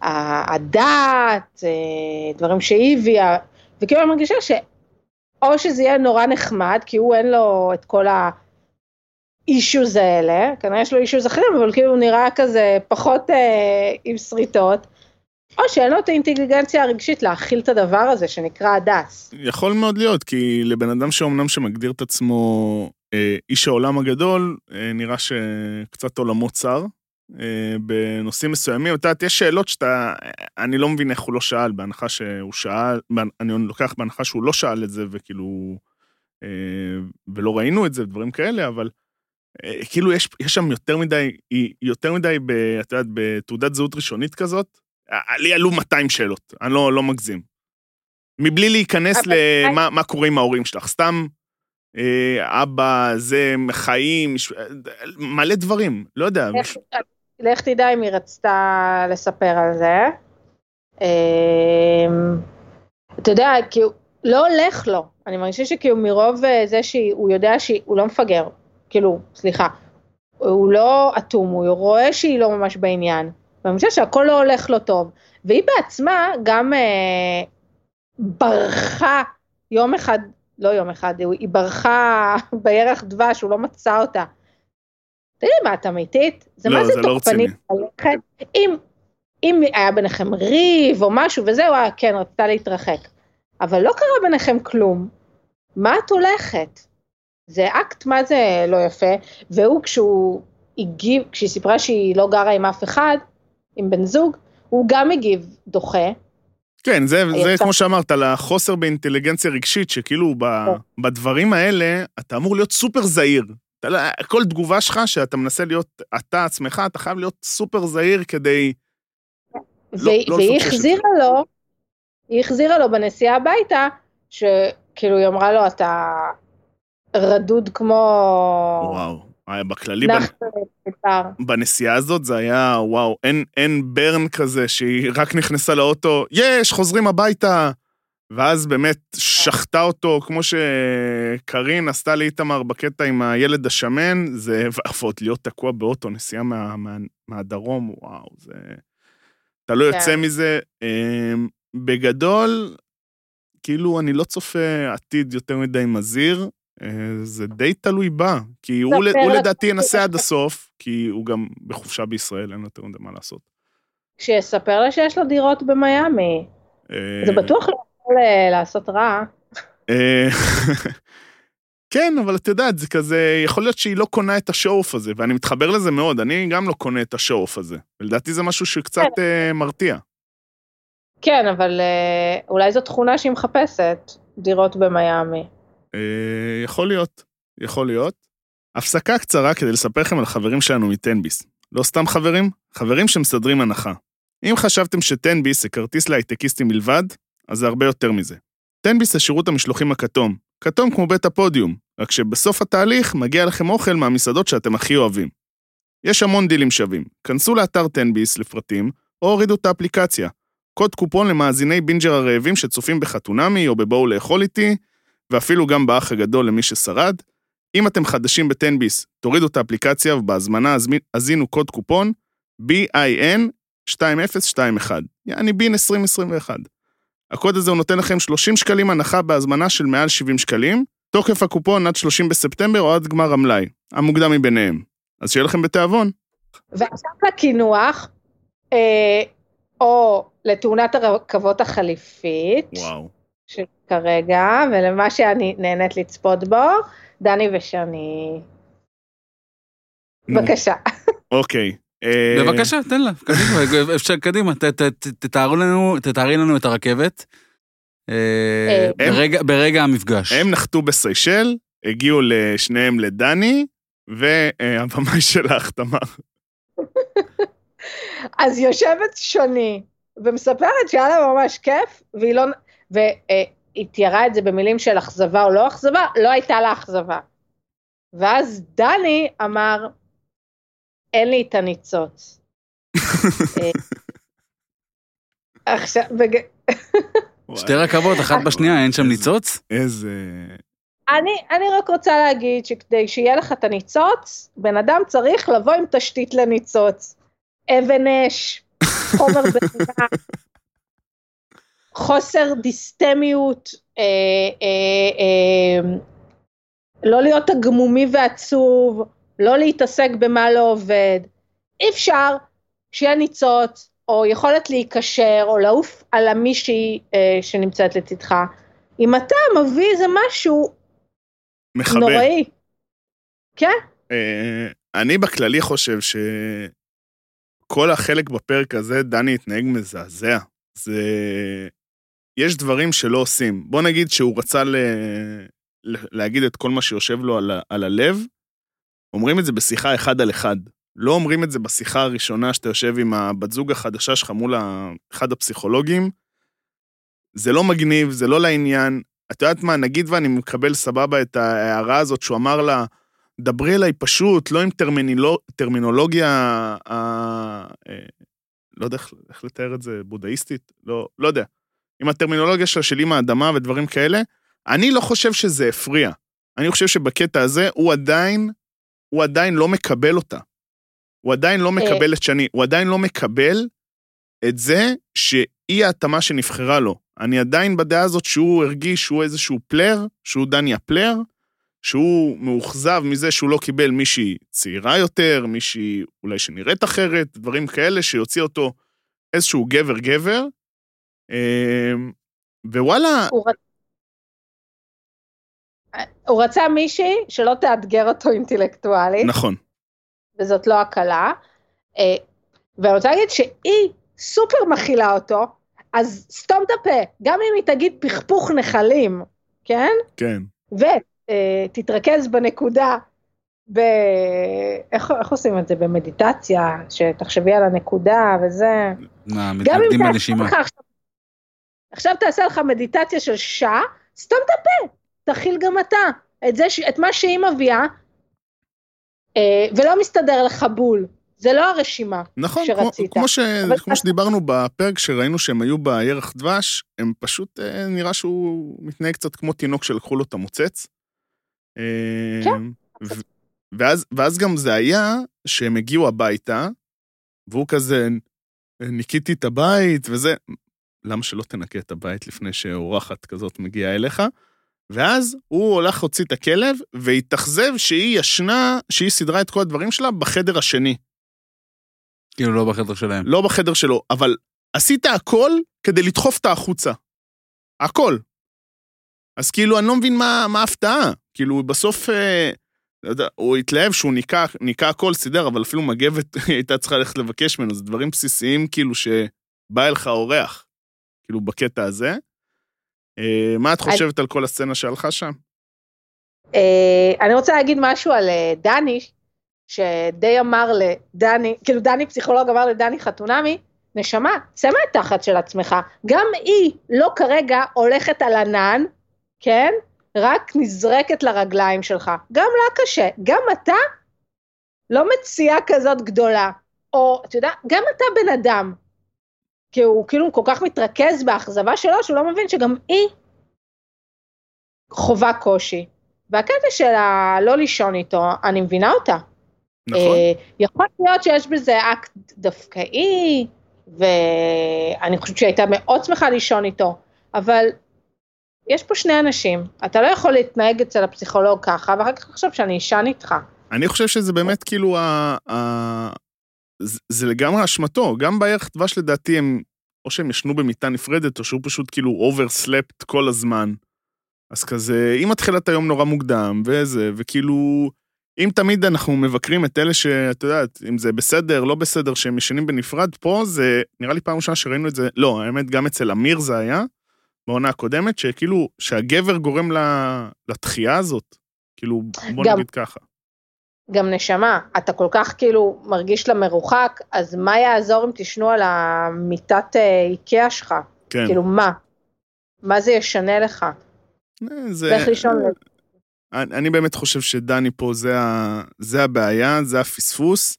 ה- הדת, אה, דברים שהיא הביאה, וכאילו אני מרגישה שאו שזה יהיה נורא נחמד, כי הוא אין לו את כל האישוז האלה, כנראה יש לו אישוז אחרים, אבל כאילו הוא נראה כזה פחות אה, עם שריטות, או שאין לו את האינטליגנציה הרגשית להכיל את הדבר הזה שנקרא הדס. יכול מאוד להיות, כי לבן אדם שאומנם שמגדיר את עצמו אה, איש העולם הגדול, אה, נראה שקצת עולמו צר. אה, בנושאים מסוימים, את יודעת, יש שאלות שאתה, אני לא מבין איך הוא לא שאל, בהנחה שהוא שאל, אני לוקח בהנחה שהוא לא שאל את זה, וכאילו, אה, ולא ראינו את זה, דברים כאלה, אבל אה, כאילו יש, יש שם יותר מדי, יותר מדי, ב, את יודעת, בתעודת זהות ראשונית כזאת, לי עלו 200 שאלות, אני לא, לא מגזים. מבלי להיכנס למה מה קורה עם ההורים שלך, סתם אבא, זה, חיים, מלא דברים, לא יודע. לך, תדע אם היא רצתה לספר על זה. אה, אתה יודע, כאילו, לא הולך לו, אני מרגישה שכאילו מרוב אה, זה שהוא יודע שהוא לא מפגר, כאילו, סליחה, הוא לא אטום, הוא רואה שהיא לא ממש בעניין. ואני חושבת שהכל לא הולך לו טוב. והיא בעצמה גם אה, ברחה יום אחד, לא יום אחד, היא ברחה בירח דבש, הוא לא מצא אותה. תגידי, מה, את אמיתית? זה לא, מה זה, זה לא רציני. אם, אם היה ביניכם ריב או משהו וזהו, אה, כן, רצתה להתרחק. אבל לא קרה ביניכם כלום. מה את הולכת? זה אקט מה זה לא יפה, והוא כשהוא הגיב, כשהיא סיפרה שהיא לא גרה עם אף אחד, עם בן זוג, הוא גם מגיב דוחה. כן, זה, זה כמו שאמרת, על החוסר באינטליגנציה רגשית, שכאילו ב, כן. בדברים האלה, אתה אמור להיות סופר זהיר. אתה, לא- כל תגובה שלך, שאתה מנסה להיות אתה עצמך, אתה חייב להיות סופר זהיר כדי... לא, לא והיא החזירה לו, היא החזירה לו בנסיעה הביתה, שכאילו היא אמרה לו, אתה רדוד כמו... וואו. בכללי, בנ... בנסיעה הזאת זה היה, וואו, אין, אין ברן כזה שהיא רק נכנסה לאוטו, יש, חוזרים הביתה. ואז באמת שחטה אותו, כמו שקארין עשתה לאיתמר בקטע עם הילד השמן, זה, ועוד להיות תקוע באוטו, נסיעה מה, מה, מהדרום, וואו, זה... אתה לא יוצא כן. מזה. אמ, בגדול, כאילו, אני לא צופה עתיד יותר מדי מזהיר, אה, זה די תלוי בה, כי הוא, הוא לדעתי ינסה עד הסוף, כי הוא גם בחופשה בישראל, אין יותר מדי מה לעשות. שיספר לה שיש לו דירות במיאמי. אה, זה בטוח לא יכול אה, לעשות רע. כן, אבל את יודעת, זה כזה, יכול להיות שהיא לא קונה את השואוף הזה, ואני מתחבר לזה מאוד, אני גם לא קונה את השואוף הזה. ולדעתי זה משהו שקצת כן. מרתיע. כן, אבל אולי זו תכונה שהיא מחפשת, דירות במיאמי. אה, יכול להיות, יכול להיות. הפסקה קצרה כדי לספר לכם על חברים שלנו מטנביס. לא סתם חברים, חברים שמסדרים הנחה. אם חשבתם שטנביס זה כרטיס להייטקיסטים בלבד, אז זה הרבה יותר מזה. טנביס זה שירות המשלוחים הכתום, כתום כמו בית הפודיום, רק שבסוף התהליך מגיע לכם אוכל מהמסעדות שאתם הכי אוהבים. יש המון דילים שווים, כנסו לאתר טנביס לפרטים, או הורידו את האפליקציה. קוד קופון למאזיני בינג'ר הרעבים שצופים בחתונמי או בבואו לאכול איתי, ואפילו גם באח הגדול למי ששרד. אם אתם חדשים בתן ביס, תורידו את האפליקציה ובהזמנה הזינו קוד קופון BIN 2021, יעני בין 2021. הקוד הזה הוא נותן לכם 30 שקלים הנחה בהזמנה של מעל 70 שקלים, תוקף הקופון עד 30 בספטמבר או עד גמר המלאי, המוקדם מביניהם. אז שיהיה לכם בתיאבון. ועכשיו לקינוח, אה, או לתאונת הרכבות החליפית. וואו. כרגע, ולמה שאני נהנית לצפות בו, דני ושני. בבקשה. אוקיי. אה, בבקשה, תן לה, קדימה, אפשר, קדימה, תתארי לנו את הרכבת. אה, אה, ברגע המפגש. הם נחתו בסיישל, הגיעו לשניהם לדני, והבמאי שלך, תמר. אז יושבת שוני ומספרת שהיה לה ממש כיף, והיא לא... והיא תיארה את זה במילים של אכזבה או לא אכזבה, לא הייתה לה אכזבה. ואז דני אמר, אין לי את הניצוץ. אה, עכשיו. שתי רכבות, אחת בשנייה, אין שם ניצוץ? איזה... אני, אני רק רוצה להגיד שכדי שיהיה לך את הניצוץ, בן אדם צריך לבוא עם תשתית לניצוץ. אבן אש, חומר בנימה, חוסר דיסטמיות, אה, אה, אה, לא להיות הגמומי ועצוב, לא להתעסק במה לא עובד. אי אפשר שיהיה ניצוץ, או יכולת להיקשר, או לעוף על המישהי אה, שנמצאת לצדך. אם אתה מביא איזה משהו מחבר. נוראי. כן? אה, אני בכללי חושב שכל החלק בפרק הזה, דני התנהג מזעזע. זה... יש דברים שלא עושים. בוא נגיד שהוא רצה ל... להגיד את כל מה שיושב לו על, ה... על הלב, אומרים את זה בשיחה אחד על אחד. לא אומרים את זה בשיחה הראשונה שאתה יושב עם הבת זוג החדשה שלך מול אחד הפסיכולוגים. זה לא מגניב, זה לא לעניין. את יודעת מה, נגיד ואני מקבל סבבה את ההערה הזאת שהוא אמר לה, דברי אליי פשוט, לא עם טרמינולוג, טרמינולוגיה, אה, אה, לא יודע איך, איך לתאר את זה, בודהיסטית? לא, לא יודע. עם הטרמינולוגיה שלה של אימא האדמה ודברים כאלה, אני לא חושב שזה הפריע. אני חושב שבקטע הזה הוא עדיין, הוא עדיין לא מקבל אותה. הוא עדיין לא מקבל את שני, הוא עדיין לא מקבל את זה שהיא ההתאמה שנבחרה לו. אני עדיין בדעה הזאת שהוא הרגיש שהוא איזשהו פלר, שהוא דני הפלר, שהוא מאוכזב מזה שהוא לא קיבל מישהי צעירה יותר, מישהי אולי שנראית אחרת, דברים כאלה, שיוציא אותו איזשהו גבר-גבר. אמ, ווואלה... הוא, רצ... הוא רצה מישהי שלא תאתגר אותו אינטלקטואלית. נכון. וזאת לא הקלה. אה, ואני רוצה להגיד שהיא סופר מכילה אותו, אז סתום את הפה, גם אם היא תגיד פכפוך נחלים, כן? כן. ותתרכז uh, בנקודה, ב... איך, איך עושים את זה? במדיטציה, שתחשבי על הנקודה וזה. מה, מתנגדים בנשימה. עכשיו, עכשיו תעשה לך מדיטציה של שעה, סתום את הפה, תכיל גם אתה. את, זה, את מה שהיא מביאה, אה, ולא מסתדר לך בול. זה לא הרשימה נכון, שרצית. כמו, כמו, ש, כמו שדיברנו בפרק שראינו שהם היו בירח דבש, הם פשוט, אה, נראה שהוא מתנהג קצת כמו תינוק שלקחו לו את המוצץ. כן. ו, ואז, ואז גם זה היה שהם הגיעו הביתה, והוא כזה, ניקיתי את הבית וזה, למה שלא תנקה את הבית לפני שאורחת כזאת מגיעה אליך? ואז הוא הולך להוציא את הכלב, והתאכזב שהיא ישנה, שהיא סידרה את כל הדברים שלה בחדר השני. כאילו לא בחדר שלהם. לא בחדר שלו, אבל עשית הכל כדי לדחוף אותה החוצה. הכל. אז כאילו, אני לא מבין מה, מה ההפתעה. כאילו, בסוף, אה, לא יודע, הוא התלהב שהוא ניקה, ניקה הכל, סידר, אבל אפילו מגבת הייתה צריכה ללכת לבקש ממנו, זה דברים בסיסיים, כאילו, שבא אליך אורח, כאילו, בקטע הזה. אה, מה את חושבת על כל הסצנה שהלכה שם? אה, אני רוצה להגיד משהו על אה, דני, שדי אמר לדני, כאילו דני פסיכולוג אמר לדני חתונמי, נשמה, צא מהתחת של עצמך, גם היא לא כרגע הולכת על ענן, כן? רק נזרקת לרגליים שלך, גם לה קשה, גם אתה לא מציאה כזאת גדולה, או אתה יודע, גם אתה בן אדם, כי הוא כאילו כל כך מתרכז באכזבה שלו, שהוא לא מבין שגם היא חווה קושי. והקטע שלה לא לישון איתו, אני מבינה אותה. נכון. אה, יכול להיות שיש בזה אקט דווקאי, ואני חושבת שהיא הייתה מאוד שמחה לישון איתו, אבל יש פה שני אנשים, אתה לא יכול להתנהג אצל הפסיכולוג ככה, ואחר כך לחשוב שאני אשן איתך. אני חושב שזה באמת כאילו, ה, ה, זה, זה לגמרי אשמתו, גם בירח דבש לדעתי הם, או שהם ישנו במיטה נפרדת, או שהוא פשוט כאילו overslept כל הזמן. אז כזה, מתחילה את היום נורא מוקדם, וזה, וכאילו, אם תמיד אנחנו מבקרים את אלה שאת יודעת, אם זה בסדר, לא בסדר, שהם ישנים בנפרד, פה זה, נראה לי פעם ראשונה שראינו את זה, לא, האמת, גם אצל אמיר זה היה, בעונה הקודמת, שכאילו, שהגבר גורם לתחייה הזאת, כאילו, בוא גם, נגיד ככה. גם נשמה, אתה כל כך כאילו מרגיש לה מרוחק, אז מה יעזור אם תשנו על המיטת אה, איקאה שלך? כן. כאילו, מה? מה זה ישנה לך? אה, זה... לך לישון. אני, אני באמת חושב שדני פה זה, ה, זה הבעיה, זה הפספוס.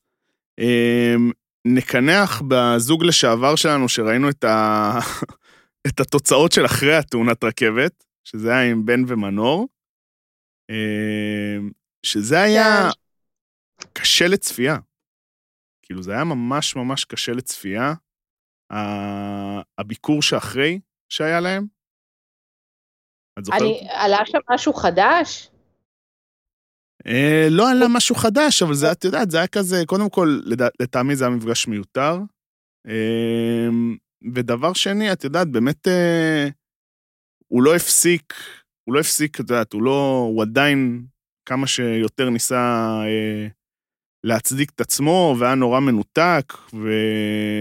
אמ, נקנח בזוג לשעבר שלנו, שראינו את, ה, את התוצאות של אחרי התאונת רכבת, שזה היה עם בן ומנור, אמ, שזה היה קשה לצפייה. כאילו, זה היה ממש ממש קשה לצפייה. הביקור שאחרי שהיה להם. את זוכרת? אני, עלה שם משהו חדש? אה, לא עלה משהו חדש, אבל זה, את יודעת, זה היה כזה, קודם כל, לטעמי זה היה מפגש מיותר. אה, ודבר שני, את יודעת, באמת, אה, הוא לא הפסיק, הוא לא הפסיק, את יודעת, הוא לא, הוא עדיין כמה שיותר ניסה אה, להצדיק את עצמו, והיה נורא מנותק, ו...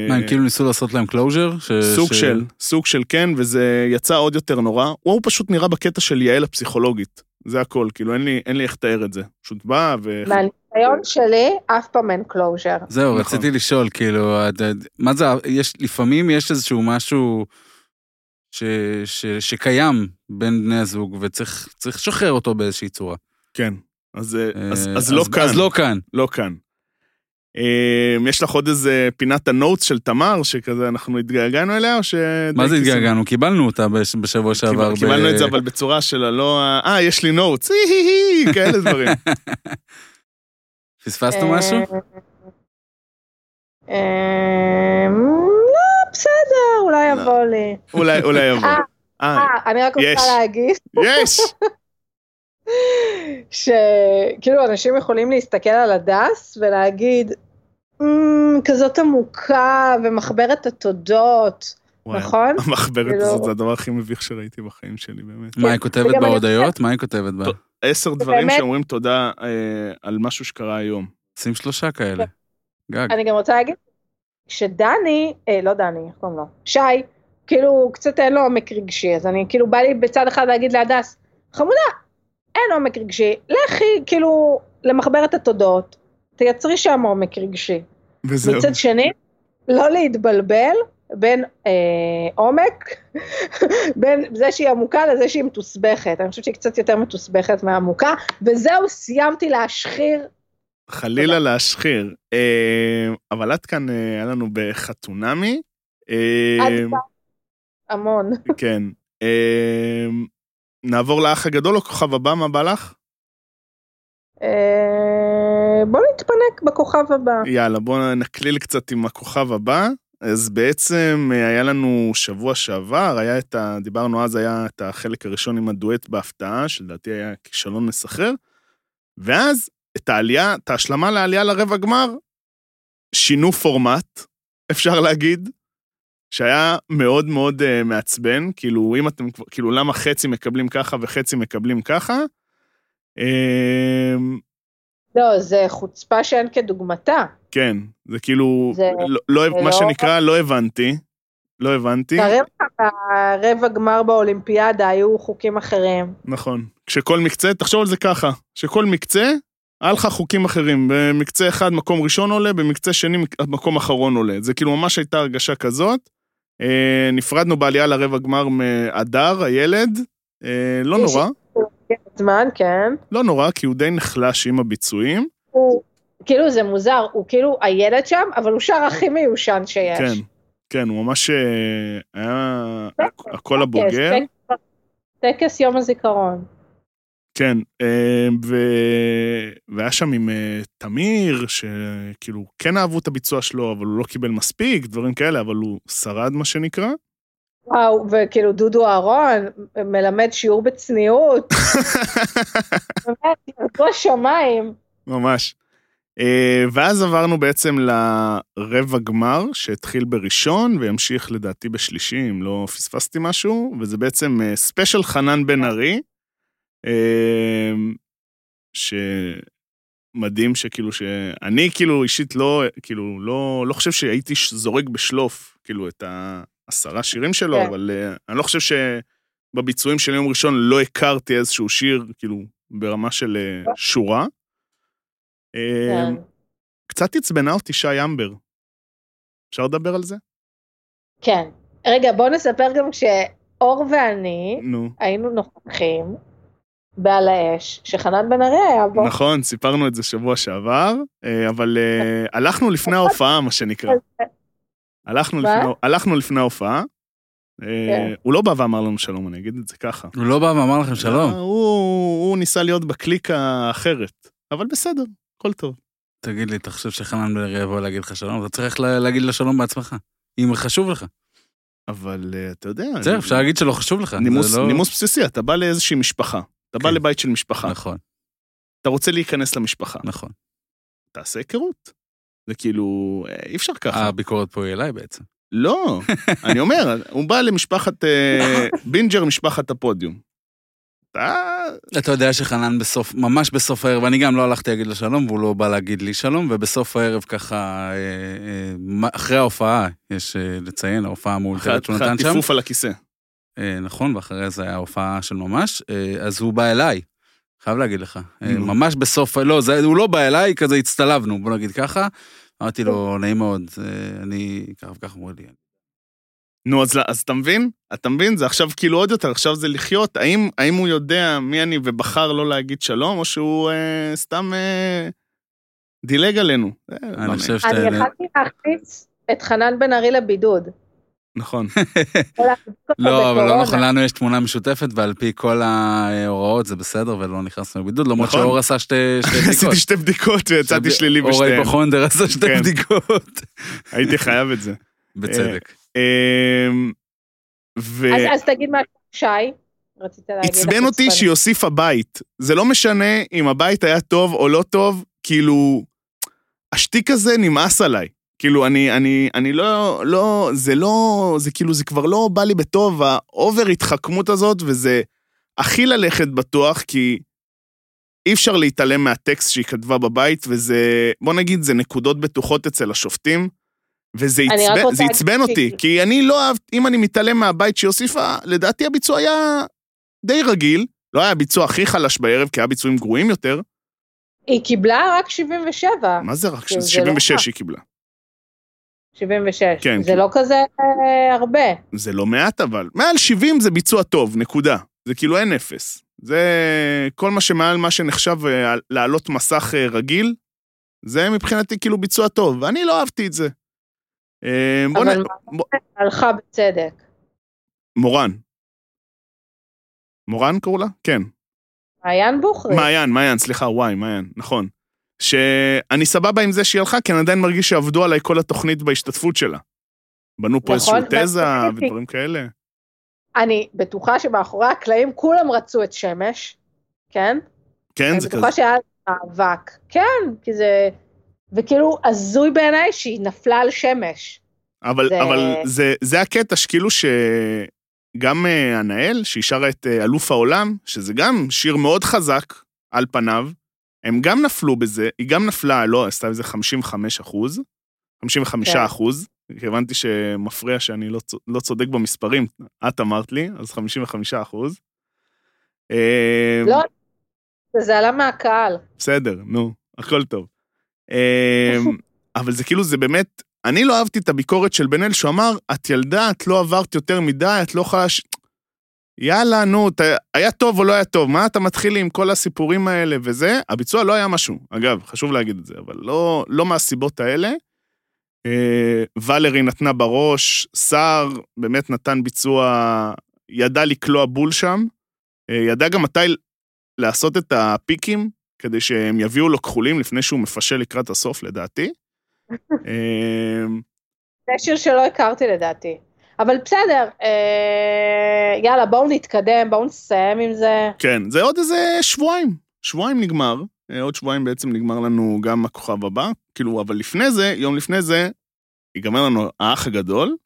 מה, הם כאילו ניסו לעשות להם closure? סוג של, סוג של כן, וזה יצא עוד יותר נורא. הוא פשוט נראה בקטע של יעל הפסיכולוגית. זה הכל, כאילו, אין לי, אין לי איך לתאר את זה. פשוט בא ו... מהניסיון שלי, אף פעם אין closure. זהו, נכון. רציתי לשאול, כאילו, מה זה, יש, לפעמים יש איזשהו משהו ש, ש, שקיים בין בני הזוג, וצריך צריך לשחרר אותו באיזושהי צורה. כן. אז, אה, אז, אה, אז לא כאן. אז לא כאן. לא כאן. אה, יש לך עוד איזה פינת ה notes של תמר, שכזה אנחנו התגעגענו אליה, או ש... מה זה? התגעגענו? קיבלנו אותה בש- בשבוע שעבר. קיבל- קיבלנו את זה, אבל בצורה של הלא... אה, יש לי נוטס, כאלה דברים. פספסנו משהו? אה, לא, בסדר, אולי לא. יבוא לי. אולי, אולי יבוא. אה, אני רק. רוצה להגיד יש! שכאילו אנשים יכולים להסתכל על הדס ולהגיד, "אמ, כזאת עמוקה ומחברת התודות, וואי, נכון? המחברת כאילו- הזאת זה הדבר הכי מביך שראיתי בחיים שלי, באמת. מה היא כותבת בהודעות? מה היא כותבת בה? עשר דברים שאומרים תודה אה, על משהו שקרה היום. שים שלושה כאלה. גג. אני גם רוצה להגיד שדני, אה, לא דני, איך קוראים לו? שי, כאילו קצת אין לו עומק רגשי, אז אני כאילו בא לי בצד אחד להגיד להדס, חמודה, אין עומק רגשי, לכי כאילו למחברת התודות, תייצרי שם עומק רגשי. וזהו. מצד שני, לא להתבלבל בין אה, עומק, בין זה שהיא עמוקה לזה שהיא מתוסבכת. אני חושבת שהיא קצת יותר מתוסבכת מהעמוקה, וזהו, סיימתי להשחיר. חלילה להשחיר. אה, אבל עד כאן אה, היה לנו בחתונמי. אה, עד כאן. המון. כן. נעבור לאח הגדול או כוכב הבא, מה בא לך? אה, בוא נתפנק בכוכב הבא. יאללה, בואו נקליל קצת עם הכוכב הבא. אז בעצם אה, היה לנו שבוע שעבר, היה את ה... דיברנו אז, היה את החלק הראשון עם הדואט בהפתעה, שלדעתי היה כישלון מסחרר, ואז את העלייה, את ההשלמה לעלייה לרבע גמר, שינו פורמט, אפשר להגיד, שהיה מאוד מאוד uh, מעצבן, כאילו, אם אתם, כאילו, למה חצי מקבלים ככה וחצי מקבלים ככה? אמ, לא, זה חוצפה שאין כדוגמתה. כן, זה כאילו, זה- לא, לא, זה מה לא- שנקרא, לא הבנתי. לא הבנתי, תראה ברבע גמר באולימפיאדה היו חוקים אחרים. נכון. כשכל מקצה, תחשוב על זה ככה, שכל מקצה, היה לך חוקים אחרים. במקצה אחד מקום ראשון עולה, במקצה שני מקום אחרון עולה. זה כאילו ממש הייתה הרגשה כזאת. אה, נפרדנו בעלייה לרבע גמר מהדר, הילד. אה, לא נורא, זמן, כן. לא נורא, כי הוא די נחלש עם הביצועים. הוא, כאילו זה מוזר, הוא כאילו הילד שם, אבל הוא שר הכי מיושן שיש. כן, כן, הוא ממש אה, היה הקול הבוגר. טקס- טקס יום הזיכרון. כן, אה, ו... והיה שם עם אה, תמיר, שכאילו כן אהבו את הביצוע שלו, אבל הוא לא קיבל מספיק, דברים כאלה, אבל הוא שרד, מה שנקרא. וואו, וכאילו דודו אהרון מלמד שיעור בצניעות. באמת, ירדו השמיים. ממש. אה, ואז עברנו בעצם לרבע גמר, שהתחיל בראשון, וימשיך לדעתי בשלישי, אם לא פספסתי משהו, וזה בעצם ספיישל חנן בן ארי, שמדהים שכאילו שאני כאילו אישית לא, כאילו לא, לא חושב שהייתי זורק בשלוף, כאילו את העשרה שירים שלו, כן. אבל אה, אני לא חושב שבביצועים של יום ראשון לא הכרתי איזשהו שיר, כאילו, ברמה של אה, שורה. אה, כן. קצת עצבנה אותי שי אמבר. אפשר לדבר על זה? כן. רגע, בוא נספר גם כשאור ואני נו. היינו נוכחים בעל האש, שחנן בן ארי היה בו. נכון, סיפרנו את זה שבוע שעבר, אה, אבל אה, הלכנו לפני ההופעה, מה שנקרא. הלכנו? לפני- הלכנו לפני ההופעה. אה, כן. הוא לא בא ואמר לנו שלום, אני אגיד את זה ככה. הוא לא בא ואמר לכם שלום. הוא הוא ניסה להיות בקליקה האחרת, אבל בסדר, הכל טוב. תגיד לי, אתה חושב שחנן בן ארי יבוא להגיד לך שלום? אתה צריך לה- להגיד לו שלום בעצמך. אם חשוב לך. אבל אתה יודע... זהו, אפשר להגיד שלא חשוב לך. נימוס, לא- נימוס בסיסי, אתה בא לאיזושהי משפחה. אתה בא כן. לבית של משפחה, נכון, אתה רוצה להיכנס למשפחה, נכון. תעשה היכרות. זה כאילו, אה, אי אפשר ככה. הביקורת פה היא אליי בעצם. לא, אני אומר, הוא בא למשפחת אה, בינג'ר, משפחת הפודיום. אתה... אתה יודע שחנן בסוף, ממש בסוף הערב, אני גם לא הלכתי להגיד לו שלום, והוא לא בא להגיד לי שלום, ובסוף הערב ככה, אה, אחרי ההופעה, יש לציין, ההופעה המאולתרת שהוא נתן שם. הטיפוף על הכיסא. אה, נכון, ואחרי זה היה הופעה של ממש, אה, אז הוא בא אליי, חייב להגיד לך. אה. ממש בסוף, לא, זה, הוא לא בא אליי, כזה הצטלבנו, בוא נגיד ככה. אמרתי לו, נעים מאוד, אני, ככה וככה אמרו לי. נו, אז, אז אתה מבין? אתה מבין? זה עכשיו כאילו עוד יותר, עכשיו זה לחיות. האם, האם הוא יודע מי אני ובחר לא להגיד שלום, או שהוא אה, סתם אה, דילג עלינו? אני. חושב שאתה... אני יכלתי להכניס את חנן בן ארי לבידוד. נכון. לא, אבל לא. נכון, לנו יש תמונה משותפת, ועל פי כל ההוראות זה בסדר, ולא נכנסנו לבידוד, למרות נכון. שאור עשה שתי בדיקות. עשיתי שתי בדיקות ויצאתי שלילי אור בשתיהן. היפוכונדר עשה שתי כן. בדיקות. הייתי חייב את זה. בצדק. אמ, ו... אז, תגיד מה, שי, רצית להגיד. עצבן אותי. שהיא הוסיפה בית. זה לא משנה אם הבית היה טוב או לא טוב, כאילו, השטיק הזה נמאס עליי. כאילו, אני, אני, אני לא, לא, זה לא, זה כאילו, זה כבר לא בא לי בטוב, ה over התחכמות הזאת, וזה הכי ללכת בטוח, כי אי אפשר להתעלם מהטקסט שהיא כתבה בבית, וזה, בוא נגיד, זה נקודות בטוחות אצל השופטים, וזה עצבן, עצבן אותי, כי אני לא אהב, אם אני מתעלם מהבית שהיא הוסיפה, לדעתי הביצוע היה די רגיל, לא היה הביצוע הכי חלש בערב, כי היה ביצועים גרועים יותר. היא קיבלה רק 77. מה זה רק? זה- זה 76 לא היא קיבלה. 76. כן, זה כן. לא כזה אה, הרבה. זה לא מעט אבל. מעל 70 זה ביצוע טוב, נקודה. זה כאילו אין אפס. זה כל מה שמעל מה שנחשב אה, לעלות מסך אה, רגיל, זה מבחינתי כאילו ביצוע טוב, ואני לא אהבתי את זה. בוא אבל נ... בוא- הלכה בצדק. מורן. מורן קראו לה? כן. מעיין בוכרי. מעיין, מעיין, סליחה, וואי, מעיין, נכון. שאני סבבה עם זה שהיא הלכה, כי אני עדיין מרגיש שעבדו עליי כל התוכנית בהשתתפות שלה. בנו פה נכון, איזשהו תזה ודברים כאלה. אני בטוחה שמאחורי הקלעים כולם רצו את שמש, כן? כן, אני זה כזה. בטוחה שהיה מאבק. כן, כי זה... וכאילו הזוי בעיניי שהיא נפלה על שמש. אבל, זה- אבל זה, זה הקטע שכאילו שגם אה, הנאל, שהיא שרה את אה, אלוף העולם, שזה גם שיר מאוד חזק על פניו, הם גם נפלו בזה, היא גם נפלה, לא, עשתה איזה 55 אחוז, 55 כן. אחוז, כי הבנתי שמפריע שאני לא, לא צודק במספרים, את אמרת לי, אז 55 אחוז. אה, לא, זה עלה מהקהל. בסדר, נו, הכל טוב. אמ, אבל זה כאילו, זה באמת, אני לא אהבתי את הביקורת של בן אל, שהוא אמר, את ילדה, את לא עברת יותר מדי, את לא יכולה... יאללה, נו, ת... היה טוב או לא היה טוב, מה אתה מתחיל עם כל הסיפורים האלה וזה? הביצוע לא היה משהו, אגב, חשוב להגיד את זה, אבל לא, לא מהסיבות האלה. אה, ולרי נתנה בראש, סער באמת נתן ביצוע, ידע לקלוע בול שם, אה, ידע גם מתי לעשות את הפיקים, כדי שהם יביאו לו כחולים לפני שהוא מפשל לקראת הסוף, לדעתי. אמ, זה שיר שלא הכרתי לדעתי. אבל בסדר, אה, יאללה, בואו נתקדם, בואו נסיים עם זה. כן, זה עוד איזה שבועיים. שבועיים נגמר. אה, עוד שבועיים בעצם נגמר לנו גם הכוכב הבא. כאילו, אבל לפני זה, יום לפני זה, ייגמר לנו האח הגדול.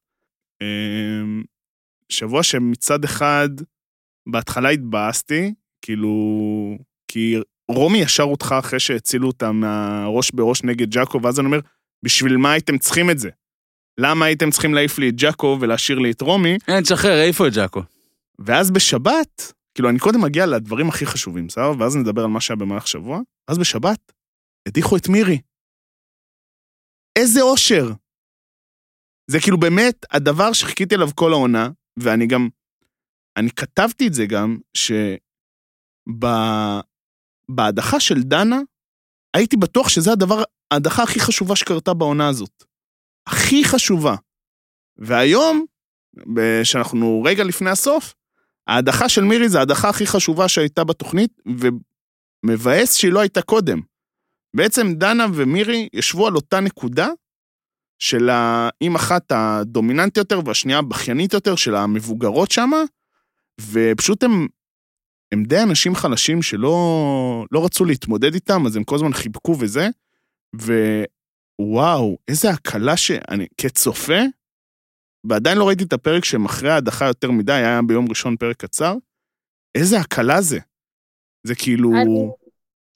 אמ, שבוע שמצד אחד, בהתחלה התבאסתי, כאילו, כי רומי ישר הודחה אחרי שהצילו אותה מהראש בראש נגד ג'אקו, ואז אני אומר, בשביל מה הייתם צריכים את זה? למה הייתם צריכים להעיף לי את ג'אקו ולהשאיר לי את רומי? אין, תשחרר, איפה את ג'אקו? ואז בשבת, כאילו, אני קודם מגיע לדברים הכי חשובים, בסדר? ואז נדבר על מה שהיה במהלך שבוע. אז בשבת, הדיחו את מירי. איזה אושר. זה כאילו באמת הדבר שחיכיתי אליו כל העונה, ואני גם, אני כתבתי את זה גם, שבהדחה של דנה, הייתי בטוח שזה הדבר, ההדחה הכי חשובה שקרתה בעונה הזאת. הכי חשובה. והיום, שאנחנו רגע לפני הסוף, ההדחה של מירי זה ההדחה הכי חשובה שהייתה בתוכנית, ומבאס שהיא לא הייתה קודם. בעצם דנה ומירי ישבו על אותה נקודה, של האם אחת הדומיננטית יותר והשנייה הבכיינית יותר של המבוגרות שם, ופשוט הם, הם די אנשים חלשים שלא לא רצו להתמודד איתם, אז הם כל הזמן חיבקו וזה, ווואו, איזה הקלה שאני, כצופה, ועדיין לא ראיתי את הפרק שהם אחרי ההדחה יותר מדי, היה ביום ראשון פרק קצר, איזה הקלה זה. זה כאילו... אני,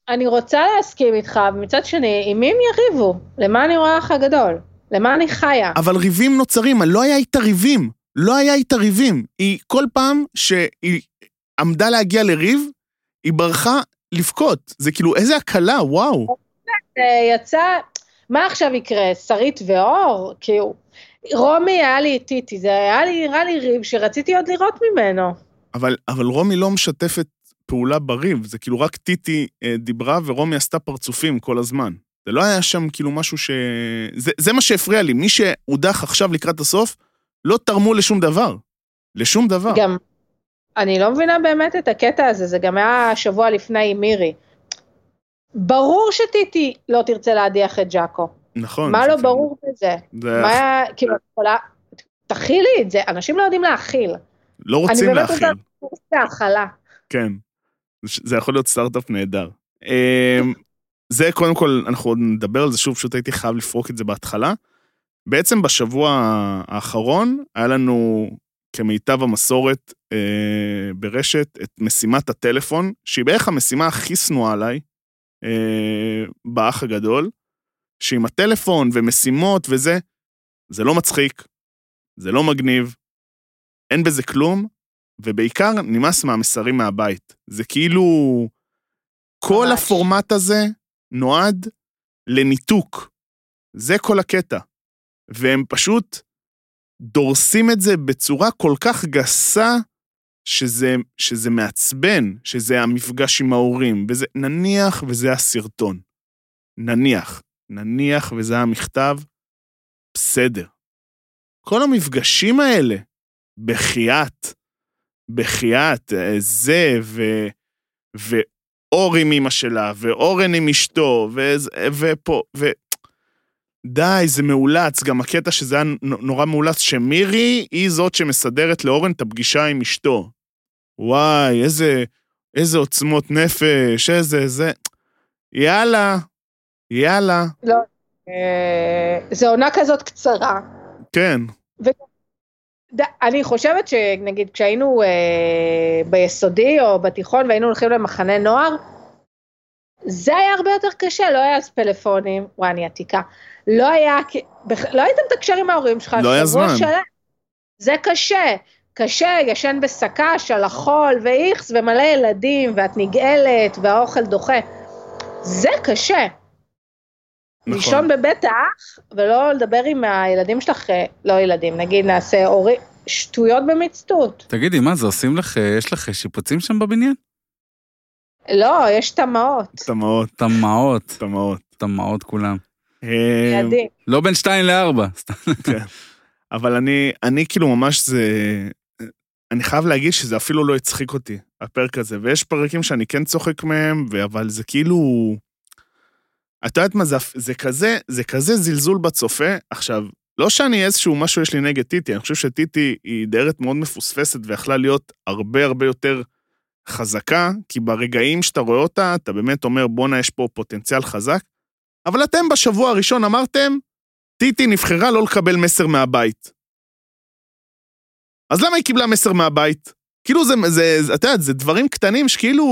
אני רוצה להסכים איתך, ומצד שני, עם מי הם יריבו? למה אני רואה לך גדול? למה אני חיה? אבל ריבים נוצרים, לא היה איתה ריבים. לא היה איתה ריבים. היא, כל פעם שהיא עמדה להגיע לריב, היא ברחה לבכות. זה כאילו, איזה הקלה, וואו. זה יצא, מה עכשיו יקרה? שרית ואור? כאילו, רומי היה לי טיטי, זה היה לי, נראה לי ריב שרציתי עוד לראות ממנו. אבל, אבל רומי לא משתפת פעולה בריב, זה כאילו רק טיטי אה, דיברה ורומי עשתה פרצופים כל הזמן. זה לא היה שם כאילו משהו ש... זה, זה מה שהפריע לי, מי שהודח עכשיו לקראת הסוף, לא תרמו לשום דבר. לשום דבר. גם, אני לא מבינה באמת את הקטע הזה, זה גם היה שבוע לפני עם מירי. ברור שטיטי לא תרצה להדיח את ג'אקו. נכון. מה לא כן. ברור בזה? זה... מה כאילו, יכולה... תכילי את זה, אנשים לא יודעים להכיל. לא רוצים להכיל. אני באמת רוצה להכלה. כן, זה יכול להיות סטארט-אפ נהדר. אמ, זה קודם כל, אנחנו עוד נדבר על זה שוב, פשוט הייתי חייב לפרוק את זה בהתחלה. בעצם בשבוע האחרון היה לנו כמיטב המסורת אה, ברשת את משימת הטלפון, שהיא בערך המשימה הכי שנואה עליי אה, באח הגדול, שעם הטלפון ומשימות וזה, זה לא מצחיק, זה לא מגניב, אין בזה כלום, ובעיקר נמאס מהמסרים מהבית. זה כאילו, כל ממש. הפורמט הזה נועד לניתוק. זה כל הקטע. והם פשוט דורסים את זה בצורה כל כך גסה, שזה, שזה מעצבן, שזה המפגש עם ההורים, וזה, נניח וזה הסרטון. נניח, נניח וזה המכתב, בסדר. כל המפגשים האלה, בחייאת, בחייאת, אה, זה, ו... ו... אור עם אמא שלה, ואורן עם אשתו, ו... ופה, ו... די, זה מאולץ, גם הקטע שזה היה נורא מאולץ, שמירי היא זאת שמסדרת לאורן את הפגישה עם אשתו. וואי, איזה, איזה עוצמות נפש, איזה, זה... יאללה, יאללה. לא, אה, זו עונה כזאת קצרה. כן. ו... אני חושבת שנגיד כשהיינו אה, ביסודי או בתיכון והיינו הולכים למחנה נוער, זה היה הרבה יותר קשה, לא היה אז פלאפונים, וואי אני עתיקה, לא היה, לא היית מתקשר עם ההורים שלך, לא היה זמן. שלם. זה קשה, קשה, ישן בשק"ש על החול ואיכס ומלא ילדים ואת נגאלת והאוכל דוחה, זה קשה. נכון. לישון בבית האח, ולא לדבר עם הילדים שלך, אה, לא ילדים, נגיד נעשה אורי, שטויות במצטות. תגידי, מה זה, עושים לך, יש לך שיפוצים שם בבניין? לא, יש תמ"אות. תמ"אות. תמ"אות. תמ"אות. תמ"אות כולם. ילדים. לא בין שתיים לארבע. כן. אבל אני, אני כאילו ממש זה... אני חייב להגיד שזה אפילו לא הצחיק אותי, הפרק הזה, ויש פרקים שאני כן צוחק מהם, אבל זה כאילו... את יודעת מה זה, זה כזה, זה כזה זלזול בצופה. עכשיו, לא שאני איזשהו משהו יש לי נגד טיטי, אני חושב שטיטי היא דיירת מאוד מפוספסת ויכלה להיות הרבה הרבה יותר חזקה, כי ברגעים שאתה רואה אותה, אתה באמת אומר, בואנה, יש פה פוטנציאל חזק. אבל אתם בשבוע הראשון אמרתם, טיטי נבחרה לא לקבל מסר מהבית. אז למה היא קיבלה מסר מהבית? כאילו זה, זה, את יודעת, זה דברים קטנים שכאילו...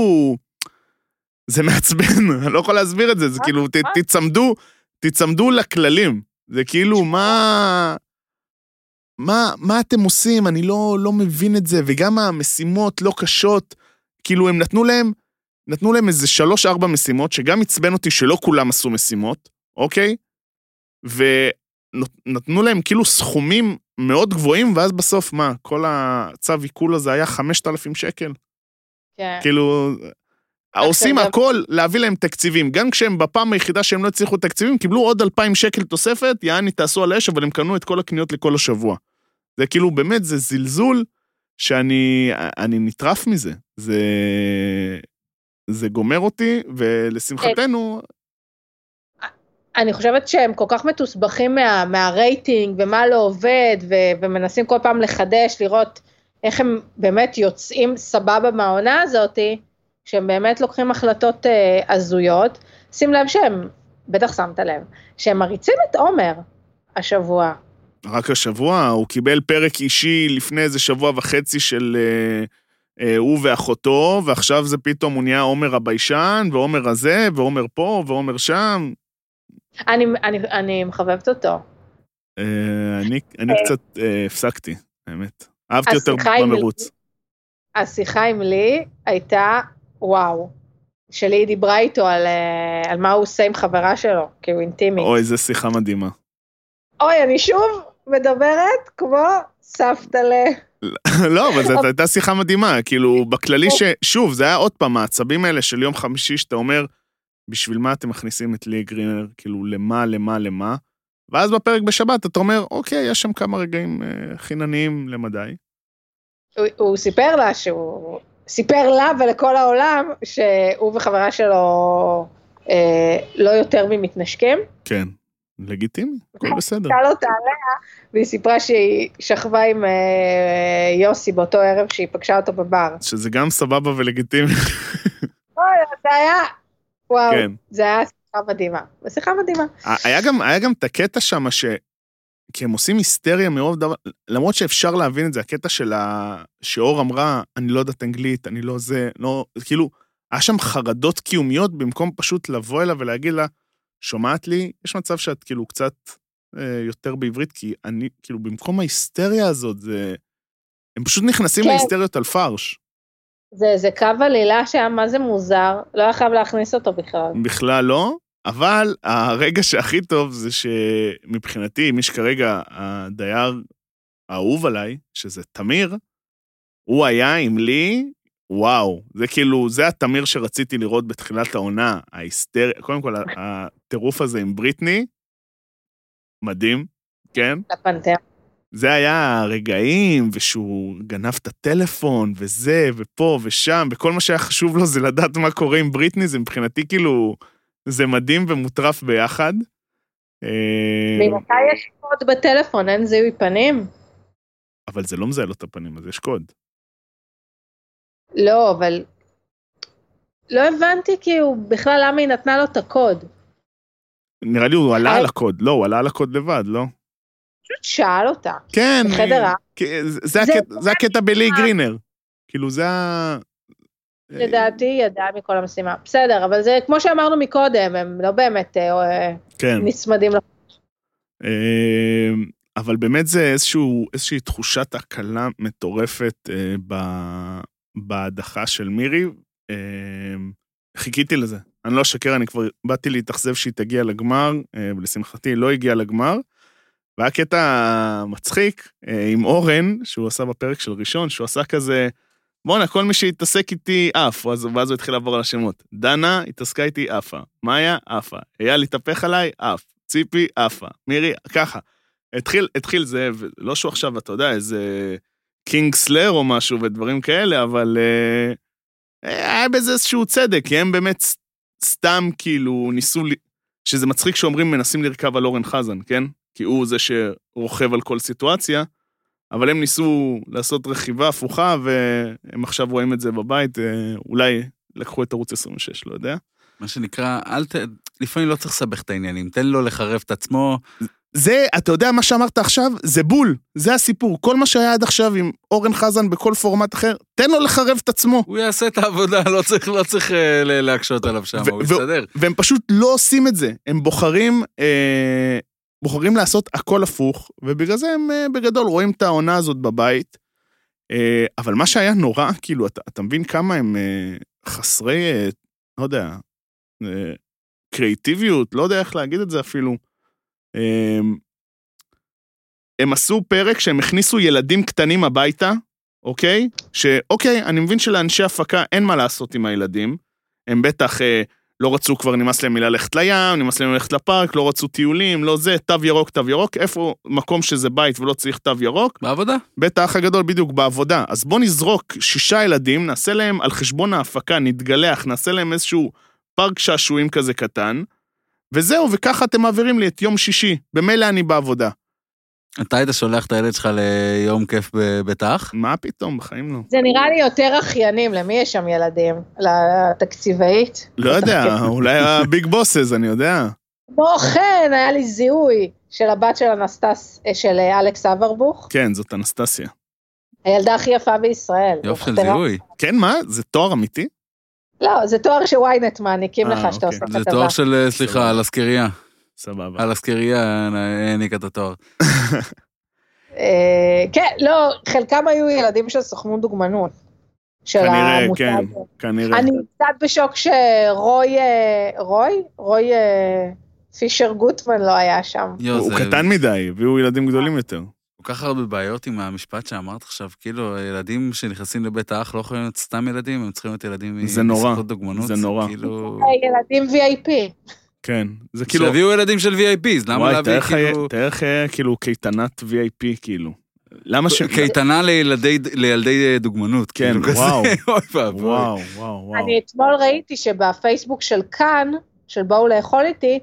זה מעצבן, אני לא יכול להסביר את זה, זה כאילו, תצמדו, תצמדו לכללים. זה כאילו, מה... מה, מה אתם עושים? אני לא, לא מבין את זה. וגם המשימות לא קשות, כאילו, הם נתנו להם, נתנו להם איזה שלוש-ארבע משימות, שגם עצבן אותי שלא כולם עשו משימות, אוקיי? ונתנו להם כאילו סכומים מאוד גבוהים, ואז בסוף, מה, כל הצו עיכול הזה היה 5,000 שקל? כן. כאילו, עושים גם- הכל להביא להם תקציבים. גם כשהם בפעם היחידה שהם לא הצליחו תקציבים, קיבלו עוד 2,000 שקל תוספת, יעני תעשו על האש, אבל הם קנו את כל הקניות לכל השבוע. זה כאילו, באמת, זה זלזול שאני אני נטרף מזה. זה... זה גומר אותי, ולשמחתנו, אני חושבת שהם כל כך מתוסבכים מה, מהרייטינג ומה לא עובד, ו, ומנסים כל פעם לחדש, לראות איך הם באמת יוצאים סבבה מהעונה הזאתי, שהם באמת לוקחים החלטות אה, הזויות. שים לב שהם, בטח שמת לב, שהם מריצים את עומר השבוע. רק השבוע, הוא קיבל פרק אישי לפני איזה שבוע וחצי של אה, אה, הוא ואחותו, ועכשיו זה פתאום הוא נהיה עומר הביישן, ועומר הזה, ועומר פה, ועומר שם. אני, אני, אני מחבבת אותו. אה, אני, אני קצת אה, הפסקתי, האמת. אהבתי יותר במרוץ. השיחה עם לי הייתה, וואו, שלי דיברה איתו על, אה, על מה הוא עושה עם חברה שלו, כי הוא אינטימי. אוי, איזה שיחה מדהימה. אוי, אני שוב מדברת כמו סבתלה. לא, אבל זאת הייתה שיחה מדהימה, כאילו, בכללי ש... שוב, זה היה עוד פעם, העצבים האלה של יום חמישי, שאתה אומר, בשביל מה אתם מכניסים את לי גרינר, כאילו, למה, למה, למה? ואז בפרק בשבת אתה אומר, אוקיי, יש שם כמה רגעים אה, חינניים למדי. הוא, הוא סיפר לה שהוא, סיפר לה ולכל העולם שהוא וחברה שלו אה, לא יותר ממתנשקים. כן, לגיטימי, הכל בסדר. שאל אותה עליה, והיא סיפרה שהיא שכבה עם אה, יוסי באותו ערב שהיא פגשה אותו בבר. שזה גם סבבה ולגיטימי. אוי, זה היה, וואו, כן. זה היה שיחה מדהימה. שיחה מדהימה. היה גם, היה גם את הקטע שם ש... כי הם עושים היסטריה מרוב דבר, למרות שאפשר להבין את זה, הקטע של ה... שאור אמרה, אני לא יודעת אנגלית, אני לא זה, לא... כאילו, היה שם חרדות קיומיות במקום פשוט לבוא אליה ולהגיד לה, שומעת לי, יש מצב שאת כאילו קצת אה, יותר בעברית, כי אני, כאילו, במקום ההיסטריה הזאת, זה... הם פשוט נכנסים כן. להיסטריות על פרש. זה, זה קו עלילה שהיה מה זה מוזר, לא היה חייב להכניס אותו בכלל. בכלל לא, אבל הרגע שהכי טוב זה שמבחינתי, מי שכרגע הדייר האהוב עליי, שזה תמיר, הוא היה עם לי, וואו, זה כאילו, זה התמיר שרציתי לראות בתחילת העונה, ההיסטריה, קודם כל, הטירוף הזה עם בריטני, מדהים, כן? לפנתר. זה היה הרגעים, ושהוא גנב את הטלפון, וזה, ופה ושם, וכל מה שהיה חשוב לו זה לדעת מה קורה עם בריטני, זה מבחינתי כאילו, זה מדהים ומוטרף ביחד. אה, ממתי יש קוד בטלפון, אין זיהוי פנים? אבל זה לא מזהה לו את הפנים, אז יש קוד. לא, אבל... לא הבנתי כאילו בכלל למה היא נתנה לו את הקוד. נראה לי הוא עלה אה. על הקוד, לא, הוא עלה על הקוד לבד, לא? פשוט שאל אותה. כן. בחדר אה, ה- זה- זה זה- הקטע- בלי גרינר. כאילו, זה ה... לדעתי היא ידעה מכל המשימה. בסדר, אבל זה כמו שאמרנו מקודם, הם לא באמת אה, כן. נצמדים ל... אה, אבל באמת זה איזשהו, איזושהי תחושת הקלה מטורפת אה, ב- בהדחה של מירי. אה, חיכיתי לזה. אני לא אשקר, אני כבר באתי להתאכזב שהיא תגיע לגמר, אה, ולשמחתי היא לא הגיעה לגמר. והיה קטע מצחיק אה, עם אורן, שהוא עשה בפרק של ראשון, שהוא עשה כזה, בואנה, כל מי שהתעסק איתי עף, ואז, ואז הוא התחיל לעבור על השמות. דנה התעסקה איתי עפה, מאיה עפה, אייל התהפך עליי עף, ציפי עפה, מירי, ככה. התחיל, התחיל זה, ולא שהוא עכשיו, אתה יודע, איזה קינג סלר או משהו ודברים כאלה, אבל אה, היה בזה איזשהו צדק, כי הם באמת סתם כאילו ניסו, שזה מצחיק שאומרים מנסים לרכב על אורן חזן, כן? כי הוא זה שרוכב על כל סיטואציה, אבל הם ניסו לעשות רכיבה הפוכה, והם עכשיו רואים את זה בבית, אה, אולי לקחו את ערוץ 26, לא יודע. מה שנקרא, אל ת... לפעמים לא צריך לסבך את העניינים, תן לו לחרב את עצמו. זה, אתה יודע מה שאמרת עכשיו? זה בול, זה הסיפור. כל מה שהיה עד עכשיו עם אורן חזן בכל פורמט אחר, תן לו לחרב את עצמו. הוא יעשה את העבודה, לא צריך, לא צריך אה, להקשות עליו שם, הוא יסתדר. והם פשוט לא עושים את זה. הם בוחרים, אה, בוחרים לעשות הכל הפוך, ובגלל זה הם אה, בגדול רואים את העונה הזאת בבית. אה, אבל מה שהיה נורא, כאילו, אתה, אתה מבין כמה הם, אה, חסרי, לא יודע, קריאיטיביות, לא יודע איך להגיד את זה אפילו. הם עשו פרק שהם הכניסו ילדים קטנים הביתה, אוקיי? שאוקיי, אני מבין שלאנשי הפקה אין מה לעשות עם הילדים. הם בטח לא רצו כבר, נמאס להם מללכת לים, נמאס להם ללכת לפארק, לא רצו טיולים, לא זה, תו ירוק, תו ירוק, איפה מקום שזה בית ולא צריך תו ירוק? בעבודה. בית האח הגדול בדיוק בעבודה. אז בוא נזרוק שישה ילדים, נעשה להם על חשבון ההפקה, נתגלח, נעשה להם איזשהו פארק שעשועים כזה קטן, וזהו, וככה אתם מעבירים לי את יום שישי. במילא אני בעבודה. אתה היית שולח את הילד שלך ליום כיף האח? מה פתאום, בחיים לא. זה נראה לי יותר אחיינים, למי יש שם ילדים? לתקציבאית? לא יודע, אולי הביג בוסס, אני יודע. כמו כן, היה לי זיהוי של הבת של אנסטס, של אלכס אברבוך, כן, זאת אנסטסיה. הילדה הכי יפה בישראל. יופי של. זיהוי. כן, מה? זה תואר אמיתי? לא, זה תואר שוויינט מעניקים אה, לך שאתה אוקיי. עושה זה כתבה. תואר של, אה, סליחה, על הסקרייה. סבבה. על הסקרייה העניקה את התואר. אה, כן, לא, חלקם היו ילדים של סוכנות דוגמנות. של כנראה, המותג. כן, כנראה. אני קצת בשוק שרוי, אה, רוי? רוי אה, פישר גוטמן לא היה שם. יו, הוא קטן מדי, הביאו ילדים גדולים יותר. כל כך הרבה בעיות עם המשפט שאמרת עכשיו, כאילו, ילדים שנכנסים לבית האח לא יכולים להיות סתם ילדים, הם צריכים להיות ילדים זה נורא. זה נורא. כאילו... ילדים VIP. כן, זה כאילו... שיביאו ילדים של VIPs, למה וואי, להביא תאר לך- כאילו... תאר איך היה כאילו קייטנת VIP, כאילו. למה ש... קייטנה לילדי, לילדי אה, דוגמנות. כן, כאילו. וואו. וואו, וואו, וואו. אני אתמול ראיתי שבפייסבוק של כאן, של בואו לאכול איתי,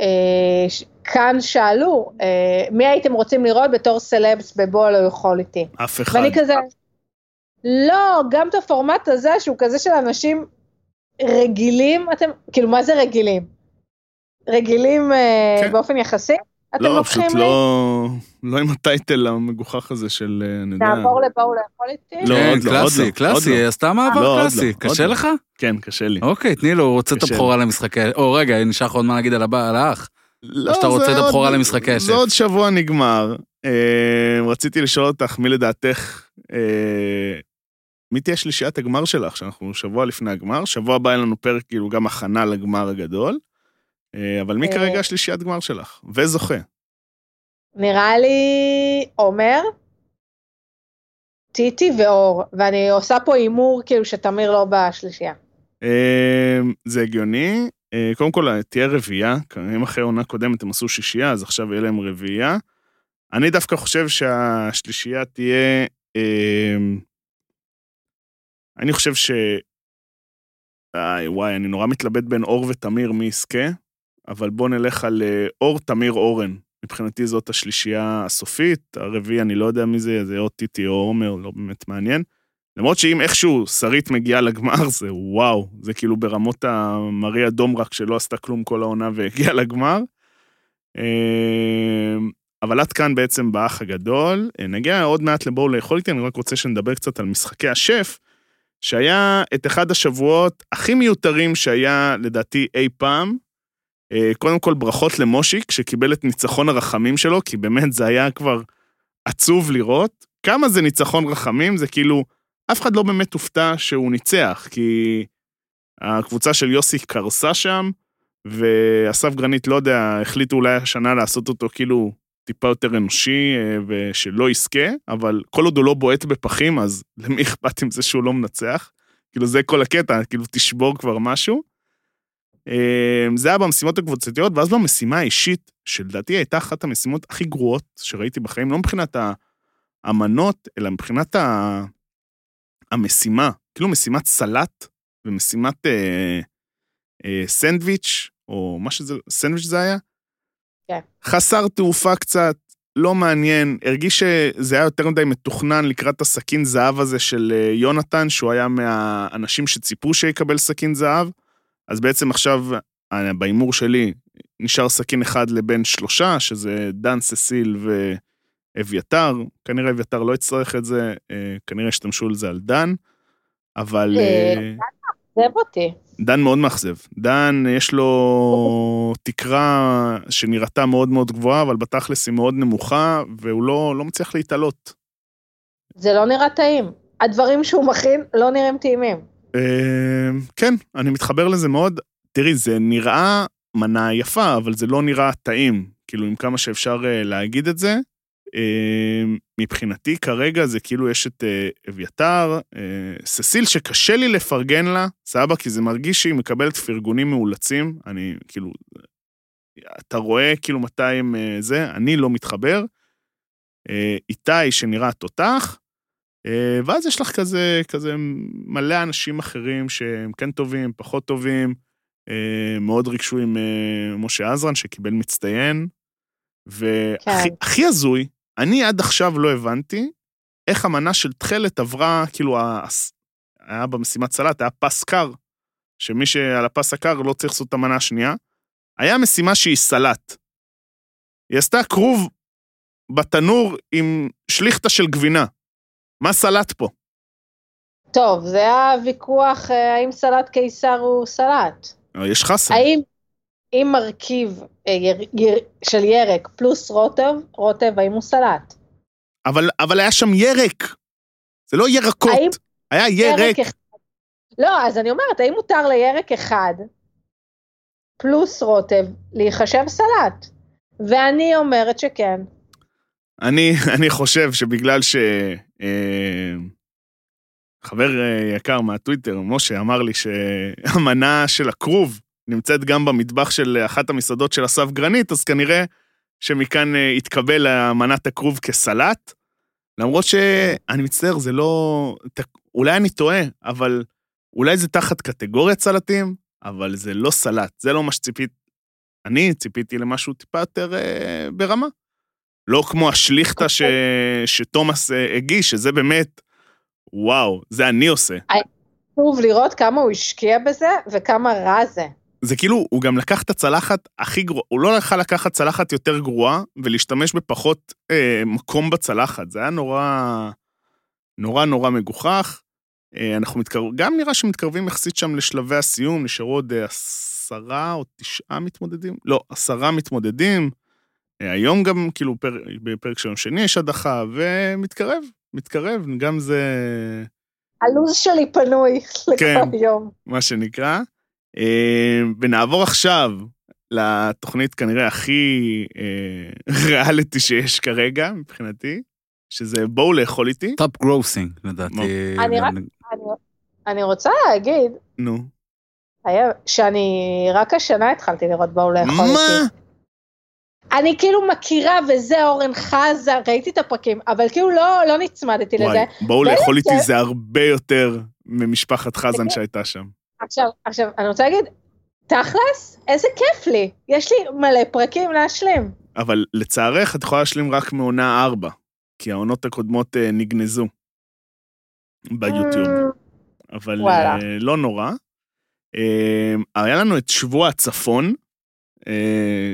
אה, כאן שאלו, אה, מי הייתם רוצים לראות בתור סלבס בבואו לאכול איתי? אף אחד. ואני כזה, לא, גם את הפורמט הזה, שהוא כזה של אנשים רגילים, אתם, כאילו, מה זה רגילים? רגילים אה, כן. באופן יחסי? אתם לא, פשוט לי? לא... לא עם הטייטל המגוחך הזה של, אה, אני יודע... נעבור לבואו לאכול איתי? לא, עוד לא, קלאסי, לא, קלאסי, לא. עשתה מעבר קלאסי. לא, קשה לא. לך? כן, קשה לי. אוקיי, תני לו, הוא רוצה את. הבכורה למשחקי... או רגע, נשאר לך עוד מה להגיד על הבא- על האח. לא, שאתה רוצה זה את עוד- הבכורה למשחקי השף. זה עוד שבוע נגמר. אה, רציתי לשאול אותך, מי לדעתך, מי תהיה שלישיית הגמר שלך, שאנחנו שבוע לפני הגמר? שבוע הבא אין לנו פרק, כאילו, גם הכנה לגמר הגדול. אה, אבל מי אה. כרגע שלישיית גמר שלך? וזוכה. נראה לי עומר, טיטי ואור, ואני עושה פה הימור כאילו שתמיר לא בשלישייה. אה, זה הגיוני. קודם כל, תהיה רביעייה, אם אחרי עונה קודמת הם עשו שישייה, אז עכשיו יהיה להם רביעייה. אני דווקא חושב שהשלישייה תהיה... אני חושב ש... איי, וואי, אני נורא מתלבט בין אור ותמיר מי יזכה, אבל בוא נלך על אה, אור, תמיר, אורן. מבחינתי זאת השלישייה הסופית, הרביעי אני לא יודע מי זה, זה או טיטי או עומר, לא באמת מעניין. למרות שאם איכשהו שרית מגיעה לגמר, זה וואו, זה כאילו ברמות המריה דומרק שלא עשתה כלום כל העונה והגיעה לגמר. אה, אבל עד כאן בעצם באח הגדול. אה, נגיע עוד מעט לבואו לאכול איתי, אני רק רוצה שנדבר קצת על משחקי השף, שהיה את אחד השבועות הכי מיותרים שהיה לדעתי אי פעם. אה, קודם כל ברכות למושיק, שקיבל את ניצחון הרחמים שלו, כי באמת זה היה כבר עצוב לראות. כמה זה ניצחון רחמים, זה כאילו, אף אחד לא באמת הופתע שהוא ניצח, כי הקבוצה של יוסי קרסה שם, ואסף גרנית, לא יודע, החליטו אולי השנה לעשות אותו כאילו טיפה יותר אנושי אה, ושלא יזכה, אבל כל עוד הוא לא בועט בפחים, אז למי אכפת עם זה שהוא לא מנצח? כאילו זה כל הקטע, כאילו תשבור כבר משהו. אה, זה היה במשימות הקבוצתיות, ואז במשימה האישית, שלדעתי הייתה אחת המשימות הכי גרועות שראיתי בחיים, לא מבחינת האמנות, אלא מבחינת ה... המשימה, כאילו משימת סלט ומשימת אה, אה, סנדוויץ', או מה שזה, סנדוויץ' זה היה? כן. חסר תעופה קצת, לא מעניין, הרגיש שזה היה יותר מדי מתוכנן לקראת הסכין זהב הזה של אה, יונתן, שהוא היה מהאנשים שציפו שיקבל סכין זהב, אז בעצם עכשיו, אה, בהימור שלי, נשאר סכין אחד לבין שלושה, שזה דן, ססיל ואביתר. כנראה אביתר לא יצטרך את זה, אה, כנראה ישתמשו על זה על דן, אבל... אה, עזב אותי. דן מאוד מאכזב. דן, יש לו תקרה שנראתה מאוד מאוד גבוהה, אבל בתכלס היא מאוד נמוכה, והוא לא, לא מצליח להתעלות. זה לא נראה טעים. הדברים שהוא מכין לא נראים טעימים. אה, כן, אני מתחבר לזה מאוד. תראי, זה נראה מנה יפה, אבל זה לא נראה טעים. כאילו, עם כמה שאפשר אה, להגיד את זה. אה, מבחינתי כרגע זה כאילו יש את אה, אביתר, אה, ססיל שקשה לי לפרגן לה, סבא, כי זה מרגיש שהיא מקבלת פרגונים מאולצים, אני כאילו, אתה רואה כאילו מתי הם זה, אני לא מתחבר. איתי שנראה תותח, ואז יש לך כזה, כזה מלא אנשים אחרים שהם כן טובים, פחות טובים, אה, מאוד ריגשו עם אה, משה עזרן שקיבל מצטיין, והכי כן. הזוי, אני עד עכשיו לא הבנתי איך המנה של תכלת עברה, כאילו, היה במשימת סלט, היה פס קר, שמי שעל הפס הקר לא צריך לעשות את המנה השנייה. היה משימה שהיא סלט. היא עשתה כרוב בתנור עם שליכטה של גבינה. מה סלט פה? טוב, זה היה ויכוח אה, האם סלט קיסר הוא סלט. אה, יש חסר. האם אם מרכיב אה, יר, יר, של ירק פלוס רוטב, רוטב, האם הוא סלט? אבל, אבל היה שם ירק. זה לא ירקות, האם היה ירק. אחד... לא, אז אני אומרת, האם מותר לירק אחד פלוס רוטב להיחשב סלט? ואני אומרת שכן. אני, אני חושב שבגלל ש... אה, חבר אה, יקר מהטוויטר, משה, אמר לי שהמנה של הכרוב נמצאת גם במטבח של אחת המסעדות של אסף גרנית, אז כנראה שמכאן אה, התקבל מנת הכרוב כסלט. למרות שאני מצטער, זה לא... אולי אני טועה, אבל אולי זה תחת קטגוריית סלטים, אבל זה לא סלט, זה לא מה שציפית. אני ציפיתי למשהו טיפה יותר אה, ברמה. לא כמו השליכטה ש... שתומאס אה, הגיש, שזה באמת, וואו, זה אני עושה. שוב, לראות כמה הוא השקיע בזה וכמה רע זה. זה כאילו, הוא גם לקח את הצלחת הכי גרועה, הוא לא יכול לקחת צלחת יותר גרועה ולהשתמש בפחות אה, מקום בצלחת. זה היה נורא, נורא נורא מגוחך. אה, אנחנו מתקרב... גם נראה שמתקרבים יחסית שם לשלבי הסיום, נשארו עוד אה, עשרה או תשעה מתמודדים? לא, עשרה מתמודדים. אה, היום גם, כאילו, פר... בפרק של יום שני יש הדחה, ומתקרב, מתקרב, גם זה... הלו"ז שלי פנוי כן. לכל יום. מה שנקרא. אה, ונעבור עכשיו לתוכנית כנראה הכי אה, ריאליטי שיש כרגע, מבחינתי, שזה בואו לאכול איתי. top grossing, לדעתי. אני רק- אני, אני רוצה להגיד נו. היה, שאני רק השנה התחלתי לראות באו לאכול מה? אני כאילו מכירה וזה אורן חזן, ראיתי את הפרקים, אבל כאילו לא, לא נצמדתי וואי, לזה. בואו לאכול איתי זה- הרבה יותר ממשפחת חזן שהייתה שם. עכשיו, עכשיו, אני רוצה להגיד, תכלס, איזה כיף לי, יש לי מלא פרקים להשלים. אבל לצערך, את יכולה להשלים רק מעונה ארבע, כי העונות הקודמות אה, נגנזו ביוטיוב. Mm, אבל וואלה. אה, לא נורא. אה, היה לנו את שבוע הצפון, אה,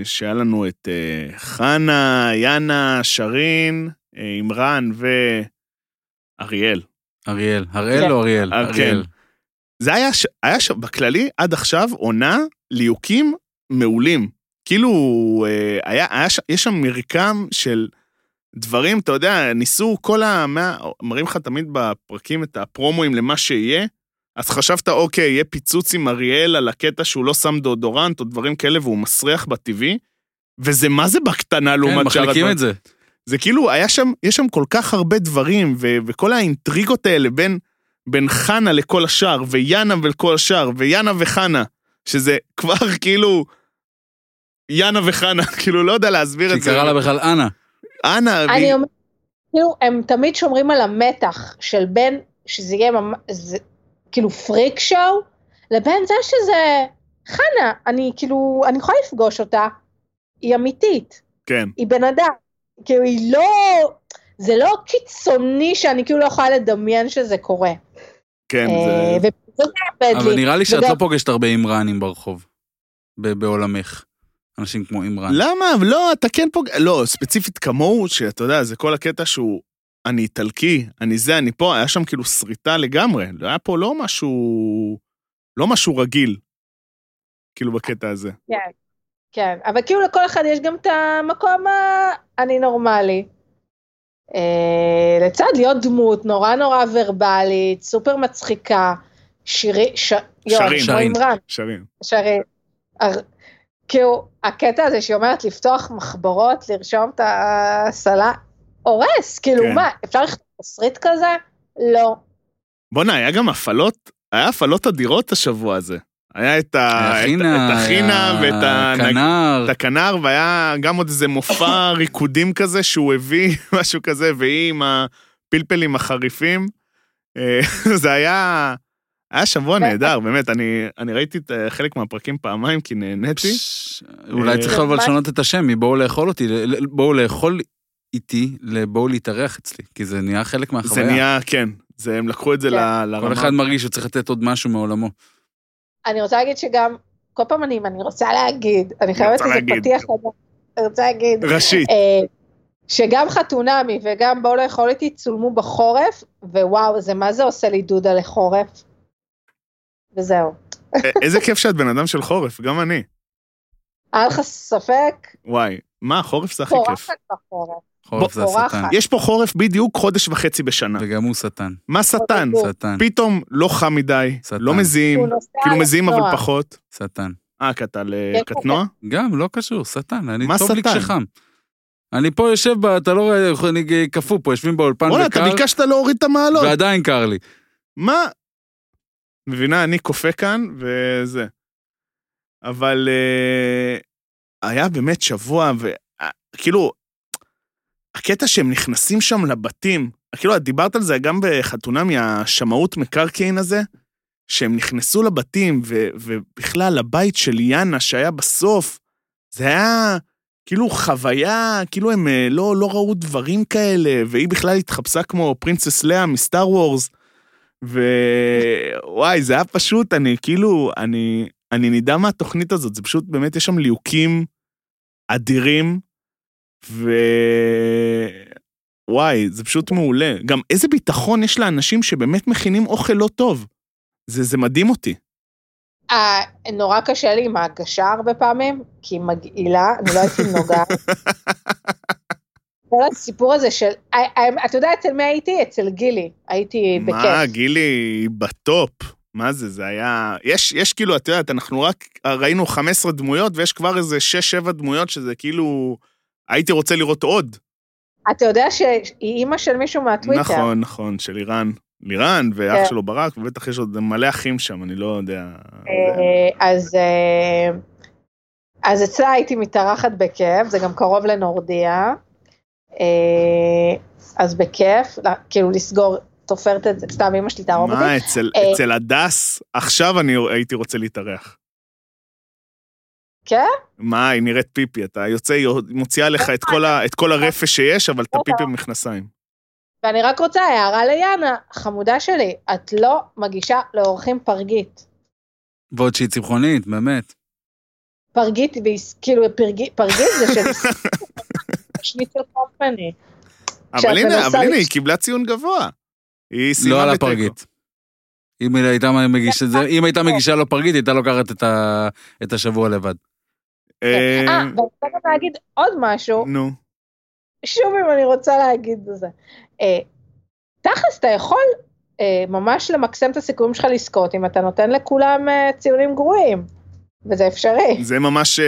שהיה לנו את אה, חנה, יאנה, שרין, אה, עמרן ואריאל. אריאל. הראל כן. או אריאל? אה, אריאל. זה היה, ש- היה ש... בכללי, עד עכשיו, עונה ליהוקים מעולים. כאילו, אה, היה, היה ש... יש שם מרקם של דברים, אתה יודע, ניסו כל ה... מראים לך תמיד בפרקים את הפרומואים למה שיהיה, אז חשבת, אוקיי, יהיה פיצוץ עם אריאל על הקטע שהוא לא שם דאודורנט או דברים כאלה והוא מסריח בטבעי, וזה מה זה בקטנה כן, לעומת שאר מחליקים הדברים. את זה. זה כאילו, היה שם, יש שם כל כך הרבה דברים, ו- וכל האינטריגות האלה בין, בין חנה לכל השאר, ויאנה ולכל השאר, ויאנה וחנה, שזה כבר כאילו, יאנה וחנה, כאילו, לא יודע להסביר את זה. שקרא לה בכלל אנה. אנה, אני אומרת, כאילו, הם תמיד שומרים על המתח של בין, שזה יהיה ממש, כאילו פריק שואו, לבין זה שזה, חנה, אני כאילו, אני יכולה לפגוש אותה, היא אמיתית, כן, היא בן אדם, כאילו היא לא, זה לא קיצוני שאני כאילו לא יכולה לדמיין שזה קורה. כן, אה, זה... אבל לי. נראה לי שאת וגם- לא פוגשת הרבה אימרנים ברחוב. ב- בעולמך. אנשים כמו אימרן. למה? לא, אתה כן פוגע... לא, ספציפית כמוהו, שאתה יודע, זה כל הקטע שהוא... אני איטלקי, אני זה, אני פה, היה שם כאילו שריטה לגמרי. לא היה פה לא משהו... לא משהו רגיל. כאילו בקטע הזה. כן, כן, אבל כאילו לכל אחד יש גם את המקום ה... אני נורמלי. אה, לצד להיות דמות נורא נורא ורבלית, סופר מצחיקה, שירי, ש... רן, שרים. שרין. הר- כאילו, הקטע הזה שהיא אומרת לפתוח מחברות, לרשום את הסלה, הורס, כאילו כן. מה, אפשר לכתוב תסריט כזה? לא. בואנה, היה גם הפעלות, היה הפעלות אדירות השבוע הזה. היה את החינה, את החינה ואת הכנר. את הכנר, והיה גם עוד איזה מופע ריקודים כזה שהוא הביא, משהו כזה, והיא עם הפלפלים החריפים. אה, זה היה, היה שבוע נהדר, באמת, אני, אני ראיתי את אה, חלק מהפרקים פעמיים כי נהניתי. אולי צריך אה, אבל מה- לשנות את השם מבואו לאכול אותי, בואו לאכול איתי לבואו להתארח אצלי, כי זה נהיה חלק זה מהחוויה. נהיה, כן, זה, הם לקחו את זה כן. ל- לרמה. כל אחד מרגיש שהוא צריך לתת עוד משהו מעולמו. אני רוצה להגיד שגם, כל פעם אני, אני רוצה להגיד, אני חייבת איזה. פתיח. אני רוצה להגיד, ראשית. אה, שגם חתונמי וגם בואו לאכול איתי צולמו בחורף, ווואו, זה מה זה עושה לי דודה לחורף. וזהו. א- איזה כיף שאת בן אדם של חורף, גם אני. היה לך ספק? וואי, מה, חורף זה הכי כיף. פורחת בחורף. חורף זה. השטן. יש פה חורף בדיוק חודש וחצי בשנה. וגם הוא שטן. מה שטן? שטן. פתאום לא חם מדי. לא מזיעים, כאילו מזיעים אבל. פחות. שטן. אה, כי אתה יש פה לקטנוע? גם, לא קשור, שטן. אני טוב לי? כשחם. אני פה יושב, ב- אתה לא רואה, אני קפוא פה, יושבים באולפן וואלה, אתה וקר, ביקשת להוריד את המעלות. ועדיין קר לי. מה? מבינה, אני כופה כאן, וזה. אבל אה, היה באמת שבוע, וכאילו, הקטע שהם נכנסים שם לבתים, כאילו, את דיברת על זה גם בחתונה מהשמאות מקרקעין הזה, שהם נכנסו לבתים, ו, ובכלל, הבית של יאנה שהיה בסוף, זה היה כאילו חוויה, כאילו הם אה, לא, לא ראו דברים כאלה, והיא בכלל התחפשה כמו פרינסס לאה מסטאר וורס, ווואי, זה היה פשוט, אני כאילו, אני, אני נדע מהתוכנית הזאת, זה פשוט, באמת, יש שם ליהוקים אדירים, ו... וואי, זה פשוט מעולה. גם איזה ביטחון יש לאנשים שבאמת מכינים אוכל לא טוב. זה, זה מדהים אותי. אה, נורא קשה לי עם ההגשה הרבה פעמים, כי היא מגעילה, אני לא הייתי נוגעת. כל הסיפור הזה של, אה, אה, אתה יודע אצל מי הייתי? אצל גילי, הייתי מה, בכיף. גילי בטופ. מה זה, זה היה... יש, יש כאילו, את יודעת, אנחנו רק ראינו 15 דמויות, ויש כבר איזה 6-7 דמויות שזה כאילו... הייתי רוצה לראות עוד. אתה יודע שהיא אימא של מישהו מהטוויטר. נכון, נכון, של איראן. לירן ואח כן. שלו ברק, ובטח יש עוד מלא אחים שם, אני לא יודע. אה, אז, אה, אז אצלה הייתי מתארחת בכיף, זה גם קרוב לנורדיה. אה, אז בכיף, כאילו לסגור, תופרת את זה, סתם אמא שלי תהרוג אותי. מה, אצל, אה. אצל הדס, עכשיו אני הייתי רוצה להתארח. כן? מה, היא נראית פיפי, אתה יוצא, היא מוציאה לך את כל, ה, את כל הרפש שיש, אבל את הפיפי במכנסיים. ואני רק רוצה הערה ליאנה, חמודה שלי, את לא מגישה לאורחים פרגית. ועוד שהיא צמחונית, באמת. פרגית, כאילו פרגית, פרגית זה של שניצל קומפני. אבל הנה, אבל הנה, היא קיבלה ציון גבוה. היא סיימה לא על. הפרגית. אם היא הייתה מגישה את זה, אם הייתה מגישה לו פרגית, הייתה לוקחת את ה- את השבוע לבד. אה, אה, ואני רוצה גם להגיד עוד משהו, נו, שוב אם אני רוצה להגיד את זה. אה, תכלס, אתה יכול אה, ממש למקסם את הסיכויים שלך לזכות אם אתה נותן לכולם ציונים גרועים, וזה אפשרי. זה ממש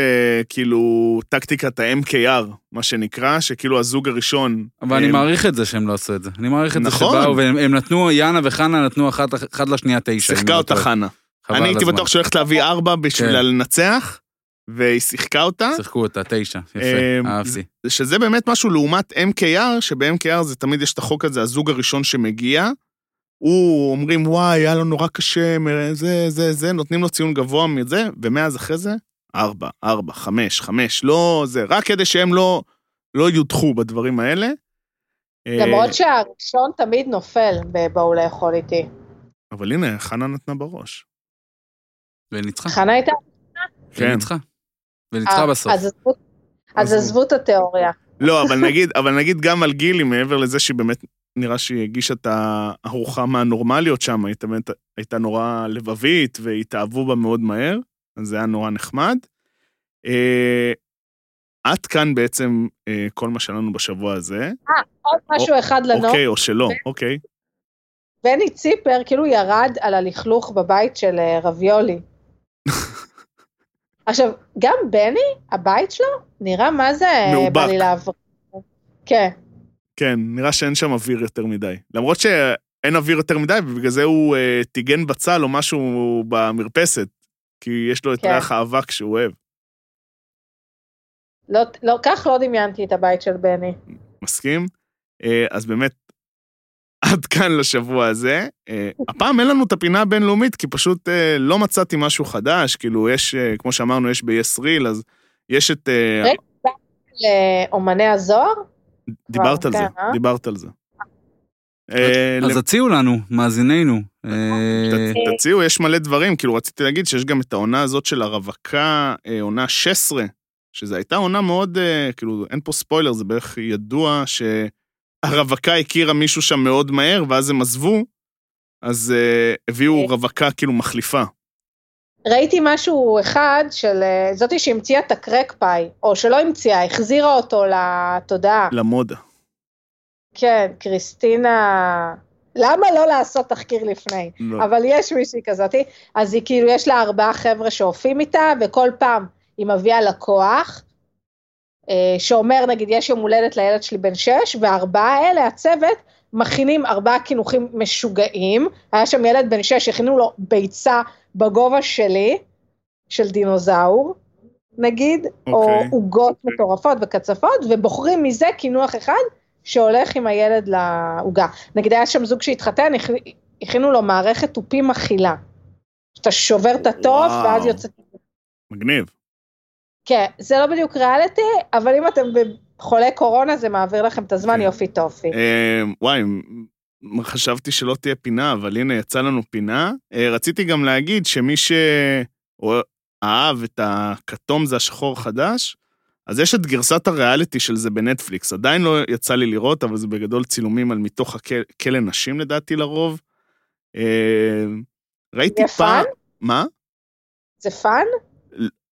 כאילו טקטיקת ה-MKR, מה שנקרא, שכאילו הזוג הראשון... אבל אני אה, מעריך את זה שהם לא עשו את זה. אני מעריך את זה נכון. שבאו, והם הם נתנו, יאנה וחנה נתנו אחת אחת לשנייה תשע. שיחקה לא אותה. חנה. אני הייתי. בטוח שהולכת להביא ארבע בשביל כן. לנצח, והיא שיחקה אותה. שיחקו אותה, תשע. יפה, אהבתי. שזה באמת משהו לעומת MKR, שב-MKR זה תמיד יש את החוק הזה, הזוג הראשון שמגיע, הוא אומרים, וואי, היה לו נורא קשה, זה, זה, זה, נותנים לו ציון גבוה מזה, ומאז אחרי זה, ארבע, ארבע, חמש, חמש, לא זה, רק כדי שהם לא, לא יודחו בדברים האלה. אה, למרות שהראשון תמיד נופל בבואו לאכול איתי. אבל הנה, חנה נתנה בראש. וניצחה. חנה הייתה? כן. וניצחה. וניצחה אה, בסוף. אז עזבו- אז עזבו. את התיאוריה. לא, אבל נגיד, אבל נגיד גם על גילי, מעבר לזה שהיא באמת, נראה שהיא הגישה את הארוחה מהנורמליות שם, היא באמת הייתה נורא לבבית, והתאהבו בה מאוד מהר, אז זה היה נורא נחמד. אה, עד כאן בעצם אה, כל מה שלנו בשבוע הזה. עוד משהו אחד לנור, אוקיי, או שלא, אוקיי. בני ציפר כאילו ירד על הלכלוך בבית של אה, רביולי. עכשיו, גם בני, הבית שלו, נראה מה זה. בא לי לעבור. כן, כן, נראה שאין שם אוויר יותר מדי. למרות שאין אוויר יותר מדי, ובגלל זה הוא אה, טיגן בצל או משהו במרפסת, כי יש לו את כן. ריח האבק שהוא אוהב. לא, לא, כך לא דמיינתי את הבית של בני. מסכים? אה, אז באמת, עד כאן לשבוע הזה. אה, הפעם אין לנו את הפינה הבינלאומית, כי פשוט אה, לא מצאתי משהו חדש, כאילו יש, אה, כמו שאמרנו, יש ב-yes real, אז יש את... לאומני הזוהר? דיברת על כן, זה, אה? דיברת על זה. אז הציעו לנו, מאזיננו. תציעו, יש מלא דברים, כאילו רציתי להגיד שיש גם את העונה הזאת של הרווקה, עונה 16, שזו הייתה עונה מאוד, כאילו, אין פה ספוילר, זה בערך ידוע שהרווקה הכירה מישהו שם מאוד מהר, ואז הם עזבו, אז אה, הביאו רווקה כאילו מחליפה. ראיתי משהו אחד של אה, זאתי שהמציאה את הקרק פאי, או שלא המציאה, החזירה אותו לתודעה. למודה. כן, קריסטינה... למה לא לעשות תחקיר לפני? לא. אבל יש מישהי כזאתי, אז היא כאילו, יש לה ארבעה חבר'ה שעופים איתה, וכל פעם היא מביאה לקוח, אה, שאומר, נגיד, יש יום הולדת לילד שלי בן שש, והארבעה האלה, הצוות, מכינים ארבעה קינוחים משוגעים, היה שם ילד בן שש, הכינו לו ביצה בגובה שלי, של דינוזאור, נגיד, או אוקיי. עוגות מטורפות וקצפות, ובוחרים מזה קינוח אחד שהולך עם הילד לעוגה. נגיד היה שם זוג שהתחתן, הכ- הכינו לו מערכת תופים מכילה. שאתה שובר את וואו. ואז יוצא... מגניב. כן, זה לא בדיוק ריאליטי, אבל אם אתם חולי קורונה זה מעביר לכם את הזמן כן. יופי טופי. אה, וואי, חשבתי שלא תהיה פינה, אבל הנה, יצא לנו פינה. אה, רציתי גם להגיד שמי שאהב את הכתום זה השחור החדש, אז יש את גרסת הריאליטי של זה בנטפליקס. עדיין לא יצא לי לראות, אבל זה בגדול צילומים על מתוך הכלא כלא נשים לדעתי לרוב. אה, ראיתי זה פעם... פאן? מה? זה פאן?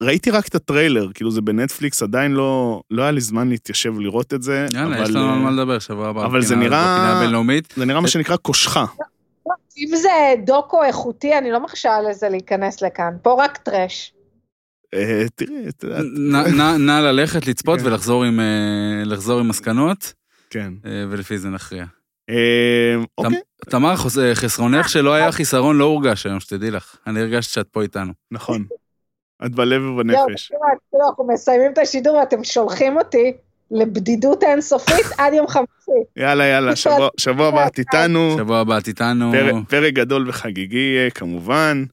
ראיתי רק את הטריילר, כאילו זה בנטפליקס, עדיין לא, לא היה לי זמן להתיישב לראות את זה. יאללה, אבל, יש לנו על אה, מה לדבר שבוע הבא. אבל זה נראה- הבינלאומית. זה נראה מה שנקרא קושחה. אם זה דוקו איכותי, אני לא מרשה לזה להיכנס לכאן. פה רק טרש. אה, תראי, את יודעת, נא ללכת לצפות. ולחזור עם, אה, מסקנות, כן. ולפי זה נכריע. אוקיי, תמר, חסרונך שלא היה חיסרון לא הורגש היום, שתדעי לך. אני הרגשתי שאת פה איתנו. נכון. את בלב ובנפש. תראו, אנחנו מסיימים את השידור ואתם שולחים אותי לבדידות אינסופית עד יום חמישי. יאללה, יאללה, שבוע- שבוע הבא את איתנו. שבוע הבא את איתנו. פרק- גדול וחגיגי, אה, כמובן.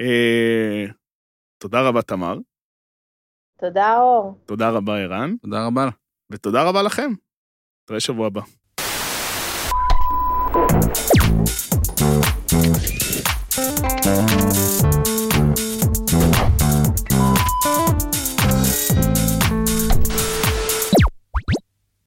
אה, תודה רבה, תמר. תודה, אור. תודה רבה, ערן. תודה רבה. ותודה רבה לכם. נתראה שבוע הבא. Thank